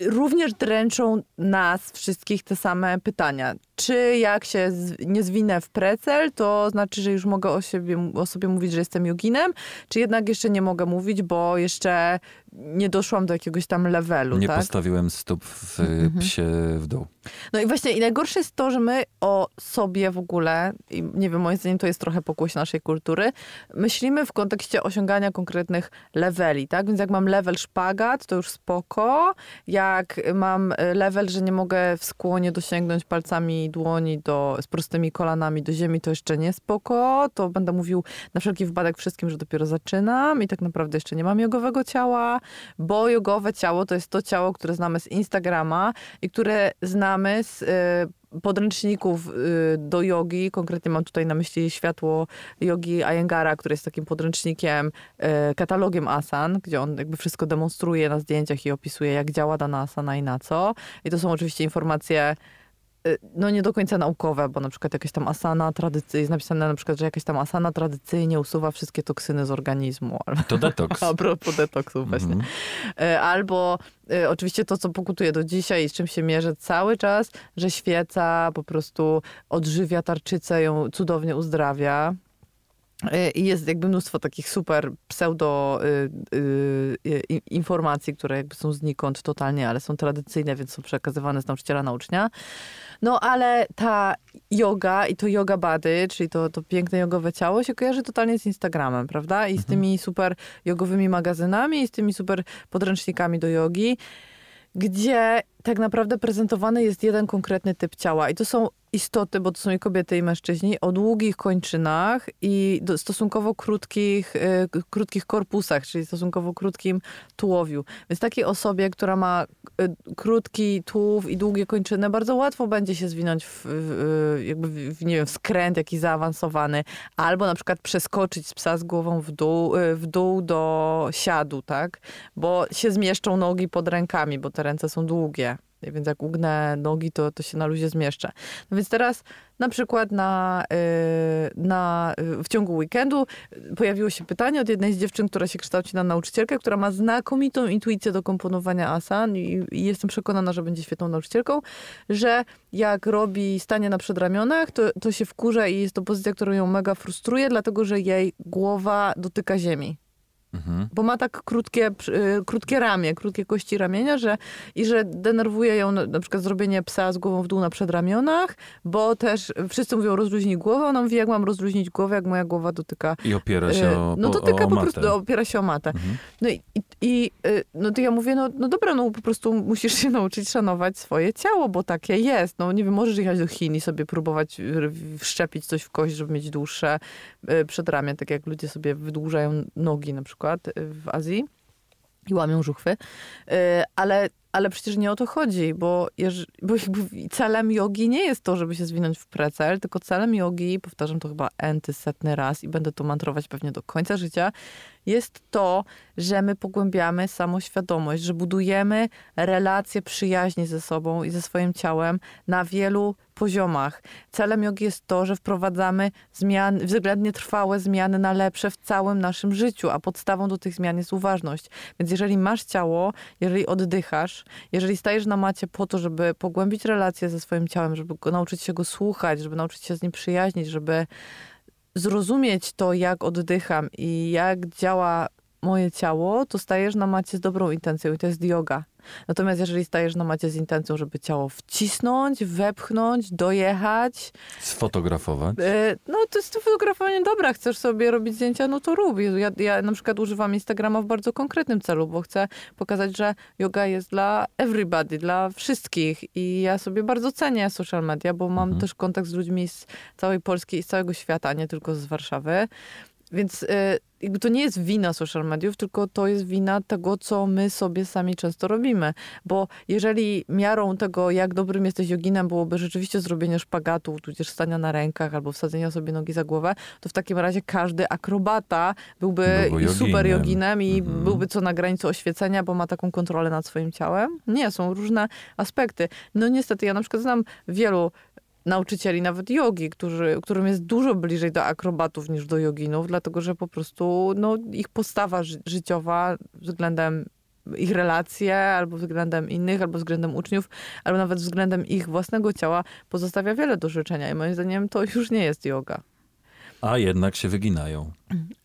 również dręczą nas wszystkich te same pytania. Czy jak się nie zwinę w precel, to znaczy, że już mogę o, siebie, o sobie mówić, że jestem joginem, czy jednak jeszcze nie mogę mówić, bo jeszcze nie doszłam do jakiegoś tam levelu, Nie tak? postawiłem stóp w Mhm. psie w dół. No i właśnie i najgorsze jest to, że my o sobie w ogóle, i nie wiem, moim zdaniem to jest trochę pokłosie naszej kultury, myślimy w kontekście osiągania konkretnych leveli, tak? Więc jak mam level szpagat, to już spoko. Jak mam e, level, że nie mogę w skłonie dosięgnąć palcami dłoni do, z prostymi kolanami do ziemi, to jeszcze nie spoko. To będę mówił na wszelki wypadek wszystkim, że dopiero zaczynam i tak naprawdę jeszcze nie mam jogowego ciała, bo jogowe ciało to jest to ciało, które znamy z Instagrama i które znamy z y, podręczników y, do jogi. Konkretnie mam tutaj na myśli światło jogi Ayengara, który jest takim podręcznikiem, y, katalogiem asan, gdzie on jakby wszystko demonstruje na zdjęciach i opisuje, jak działa dana asana i na co. I to są oczywiście informacje no nie do końca naukowe, bo na przykład jakaś tam asana tradycyjnie, jest napisane na przykład, że jakaś tam asana tradycyjnie usuwa wszystkie toksyny z organizmu. Albo, To detoks. a propos detoksu właśnie. Mhm. E, Albo e, oczywiście to, co pokutuje do dzisiaj i z czym się mierzę cały czas, że świeca po prostu odżywia tarczycę, ją cudownie uzdrawia. E, I jest jakby mnóstwo takich super pseudo y, y, y, informacji, które jakby są znikąd totalnie, ale są tradycyjne, więc są przekazywane z nauczyciela na ucznia. No ale ta yoga i to yoga body, czyli to, to piękne jogowe ciało się kojarzy totalnie z Instagramem, prawda? I z tymi super jogowymi magazynami i z tymi super podręcznikami do jogi, gdzie tak naprawdę prezentowany jest jeden konkretny typ ciała. I to są istoty, bo to są i kobiety, i mężczyźni, o długich kończynach i stosunkowo krótkich, y, krótkich korpusach, czyli stosunkowo krótkim tułowiu. Więc takiej osobie, która ma y, krótki tułów i długie kończyny, bardzo łatwo będzie się zwinąć w, w, jakby w, nie wiem, w skręt jakiś zaawansowany, albo na przykład przeskoczyć z psa z głową w dół, w dół do siadu, tak? Bo się zmieszczą nogi pod rękami, bo te ręce są długie. Więc jak ugnę nogi, to, to się na luzie zmieszczę. No więc teraz na przykład na, y, na, w ciągu weekendu pojawiło się pytanie od jednej z dziewczyn, która się kształci na nauczycielkę, która ma znakomitą intuicję do komponowania asan i, i jestem przekonana, że będzie świetną nauczycielką, że jak robi stanie na przedramionach, to, to się wkurza i jest to pozycja, która ją mega frustruje, dlatego że jej głowa dotyka ziemi. Mhm. Bo ma tak krótkie, y, krótkie ramię, krótkie kości ramienia, że i że denerwuje ją na, przykład zrobienie psa z głową w dół na przedramionach, bo też wszyscy mówią rozluźnij głowę, ona mówi jak mam rozluźnić głowę, jak moja głowa dotyka... I opiera się y, o No dotyka o, po prostu, opiera się o matę. Mhm. No i, i, i, y, no to ja mówię, no, no dobra, no po prostu musisz się nauczyć szanować swoje ciało, bo takie jest. No nie wiem, możesz jechać do Chin i sobie próbować wszczepić coś w kość, żeby mieć dłuższe przedramię, tak jak ludzie sobie wydłużają nogi na przykład y, w Azji i łamią żuchwy, y, ale, ale przecież nie o to chodzi, bo, bo celem jogi nie jest to, żeby się zwinąć w precel, tylko celem jogi, powtarzam to chyba enty setny raz i będę to mantrować pewnie do końca życia, jest to, że my pogłębiamy samoświadomość, że budujemy relacje przyjaźni ze sobą i ze swoim ciałem na wielu poziomach. Celem jogi jest to, że wprowadzamy zmiany, względnie trwałe zmiany na lepsze w całym naszym życiu, a podstawą do tych zmian jest uważność. Więc jeżeli masz ciało, jeżeli oddychasz, jeżeli stajesz na macie po to, żeby pogłębić relacje ze swoim ciałem, żeby go, nauczyć się go słuchać, żeby nauczyć się z nim przyjaźnić, żeby zrozumieć to, jak oddycham i jak działa moje ciało, to stajesz na macie z dobrą intencją i to jest yoga. Natomiast jeżeli stajesz na macie z intencją, żeby ciało wcisnąć, wepchnąć, dojechać. Sfotografować? E, no to jest to fotografowanie dobra. Chcesz sobie robić zdjęcia, no to rób. Ja, ja na przykład używam Instagrama w bardzo konkretnym celu, bo chcę pokazać, że yoga jest dla everybody, dla wszystkich. I ja sobie bardzo cenię social media, bo mam mhm. też kontakt z ludźmi z całej Polski i z całego świata, nie tylko z Warszawy. Więc y, jakby to nie jest wina social mediów, tylko to jest wina tego, co my sobie sami często robimy. Bo jeżeli miarą tego, jak dobrym jesteś joginem, byłoby rzeczywiście zrobienie szpagatu, tudzież stania na rękach albo wsadzenia sobie nogi za głowę, to w takim razie każdy akrobata byłby, byłby super joginem i mhm. byłby co na granicy oświecenia, bo ma taką kontrolę nad swoim ciałem. Nie, są różne aspekty. No niestety, ja na przykład znam wielu nauczycieli, nawet jogi, którzy, którym jest dużo bliżej do akrobatów niż do joginów, dlatego że po prostu no, ich postawa ży życiowa względem ich relacje, albo względem innych, albo względem uczniów, albo nawet względem ich własnego ciała pozostawia wiele do życzenia i moim zdaniem to już nie jest yoga. A jednak się wyginają.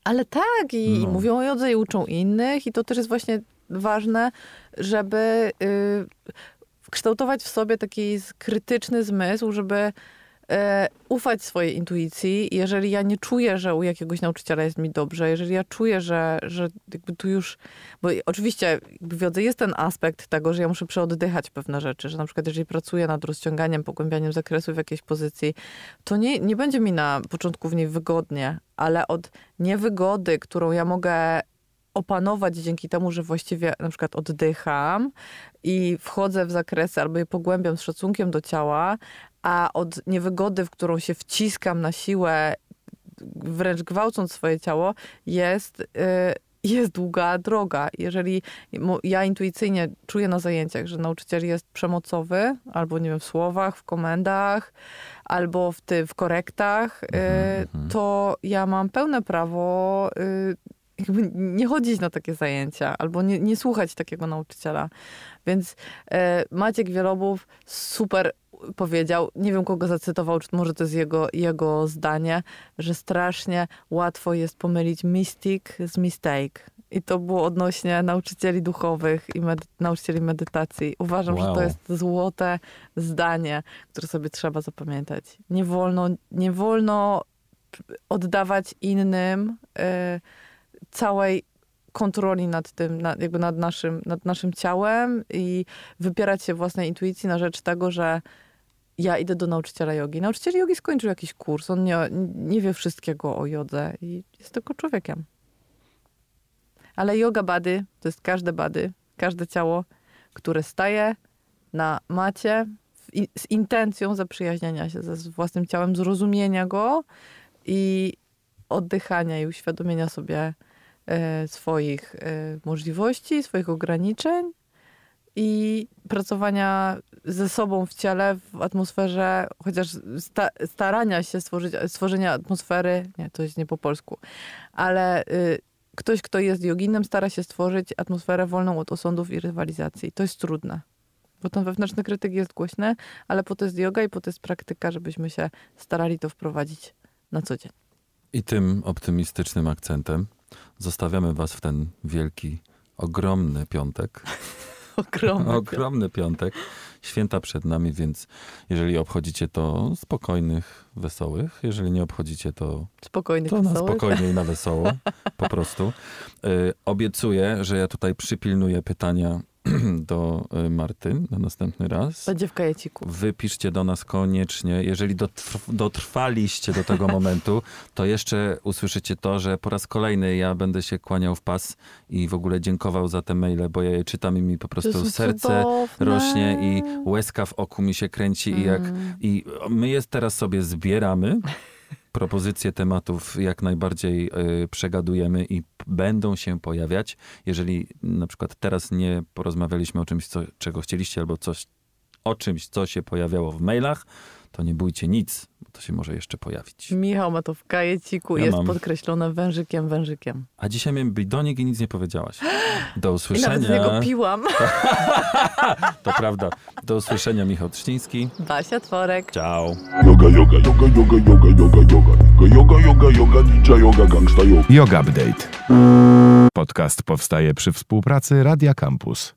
Ale tak, i, no. mówią o jodze i uczą innych i to też jest właśnie ważne, żeby... Yy, kształtować w sobie taki krytyczny zmysł, żeby e, ufać swojej intuicji. Jeżeli ja nie czuję, że u jakiegoś nauczyciela jest mi dobrze, jeżeli ja czuję, że, że jakby tu już, bo oczywiście w wiodze jest ten aspekt tego, że ja muszę przeoddychać pewne rzeczy, że na przykład jeżeli pracuję nad rozciąganiem, pogłębianiem zakresu w jakiejś pozycji, to nie, nie będzie mi na początku w niej wygodnie, ale od niewygody, którą ja mogę opanować dzięki temu, że właściwie na przykład oddycham i wchodzę w zakresy albo je pogłębiam z szacunkiem do ciała, a od niewygody, w którą się wciskam na siłę, wręcz gwałcąc swoje ciało, jest, y, jest długa droga. Jeżeli ja intuicyjnie czuję na zajęciach, że nauczyciel jest przemocowy, albo nie wiem, w słowach, w komendach, albo w, ty, w korektach, mhm, mhm. to ja mam pełne prawo y, jakby nie chodzić na takie zajęcia albo nie, nie słuchać takiego nauczyciela. Więc e, Maciek Wielobów super powiedział, nie wiem kogo zacytował, czy może to jest jego, jego zdanie, że strasznie łatwo jest pomylić mystic z mistake. I to było odnośnie nauczycieli duchowych i medy nauczycieli medytacji. Uważam, wow. że to jest złote zdanie, które sobie trzeba zapamiętać. Nie wolno, nie wolno oddawać innym y, całej kontroli nad tym, nad, jakby nad naszym, nad naszym ciałem i wypierać się własnej intuicji na rzecz tego, że ja idę do nauczyciela jogi. Nauczyciel jogi skończył jakiś kurs, on nie, nie wie wszystkiego o jodze i jest tylko człowiekiem. Ale yoga bady to jest każde bady, każde ciało, które staje na macie z intencją zaprzyjaźniania się ze własnym ciałem, zrozumienia go i oddychania i uświadomienia sobie swoich e, możliwości, swoich ograniczeń i pracowania ze sobą w ciele, w atmosferze, chociaż sta starania się stworzyć, stworzenia atmosfery, nie, to jest nie po polsku, ale y, ktoś, kto jest joginem, stara się stworzyć atmosferę wolną od osądów i rywalizacji. To jest trudne. Bo ten wewnętrzny krytyk jest głośny, ale po to jest yoga i po to jest praktyka, żebyśmy się starali to wprowadzić na co dzień. I tym optymistycznym akcentem zostawiamy was w ten wielki, ogromny piątek. Ogromny. Ogromny piątek. Święta przed nami, więc jeżeli obchodzicie to spokojnych, wesołych. Jeżeli nie obchodzicie to, spokojnych, to na wesołych. spokojnie i na wesoło. Po prostu. Y, obiecuję, że ja tutaj przypilnuję pytania do y, Marty na następny raz. Będzie w kajeciku. Wypiszcie do nas koniecznie. Jeżeli dotrw dotrwaliście do tego momentu, to jeszcze usłyszycie to, że po raz kolejny ja będę się kłaniał w pas i w ogóle dziękował za te maile, bo ja je czytam i mi po prostu serce cudowne. rośnie i łezka w oku mi się kręci i jak Mm. i my jest teraz sobie zbieramy propozycje tematów jak najbardziej y, przegadujemy i będą się pojawiać. Jeżeli na przykład teraz nie porozmawialiśmy o czymś, co, czego chcieliście, albo coś, o czymś, co się pojawiało w mailach, to nie bójcie nic, bo to się może jeszcze pojawić. Michał ma to w kajeciku, Ja jest mam. podkreślone wężykiem, wężykiem. A dzisiaj miałem bidonik i nic nie powiedziałaś. Do I nawet z niego usłyszenia. piłam. To prawda. Do usłyszenia, Michał Trzciński. Basia Tworek. Ciao. Yoga, yoga, yoga, yoga, yoga, yoga, yoga. Yoga, yoga, yoga, ninja yoga, gangsta yoga. Yoga Update. Podcast powstaje przy współpracy Radia Campus.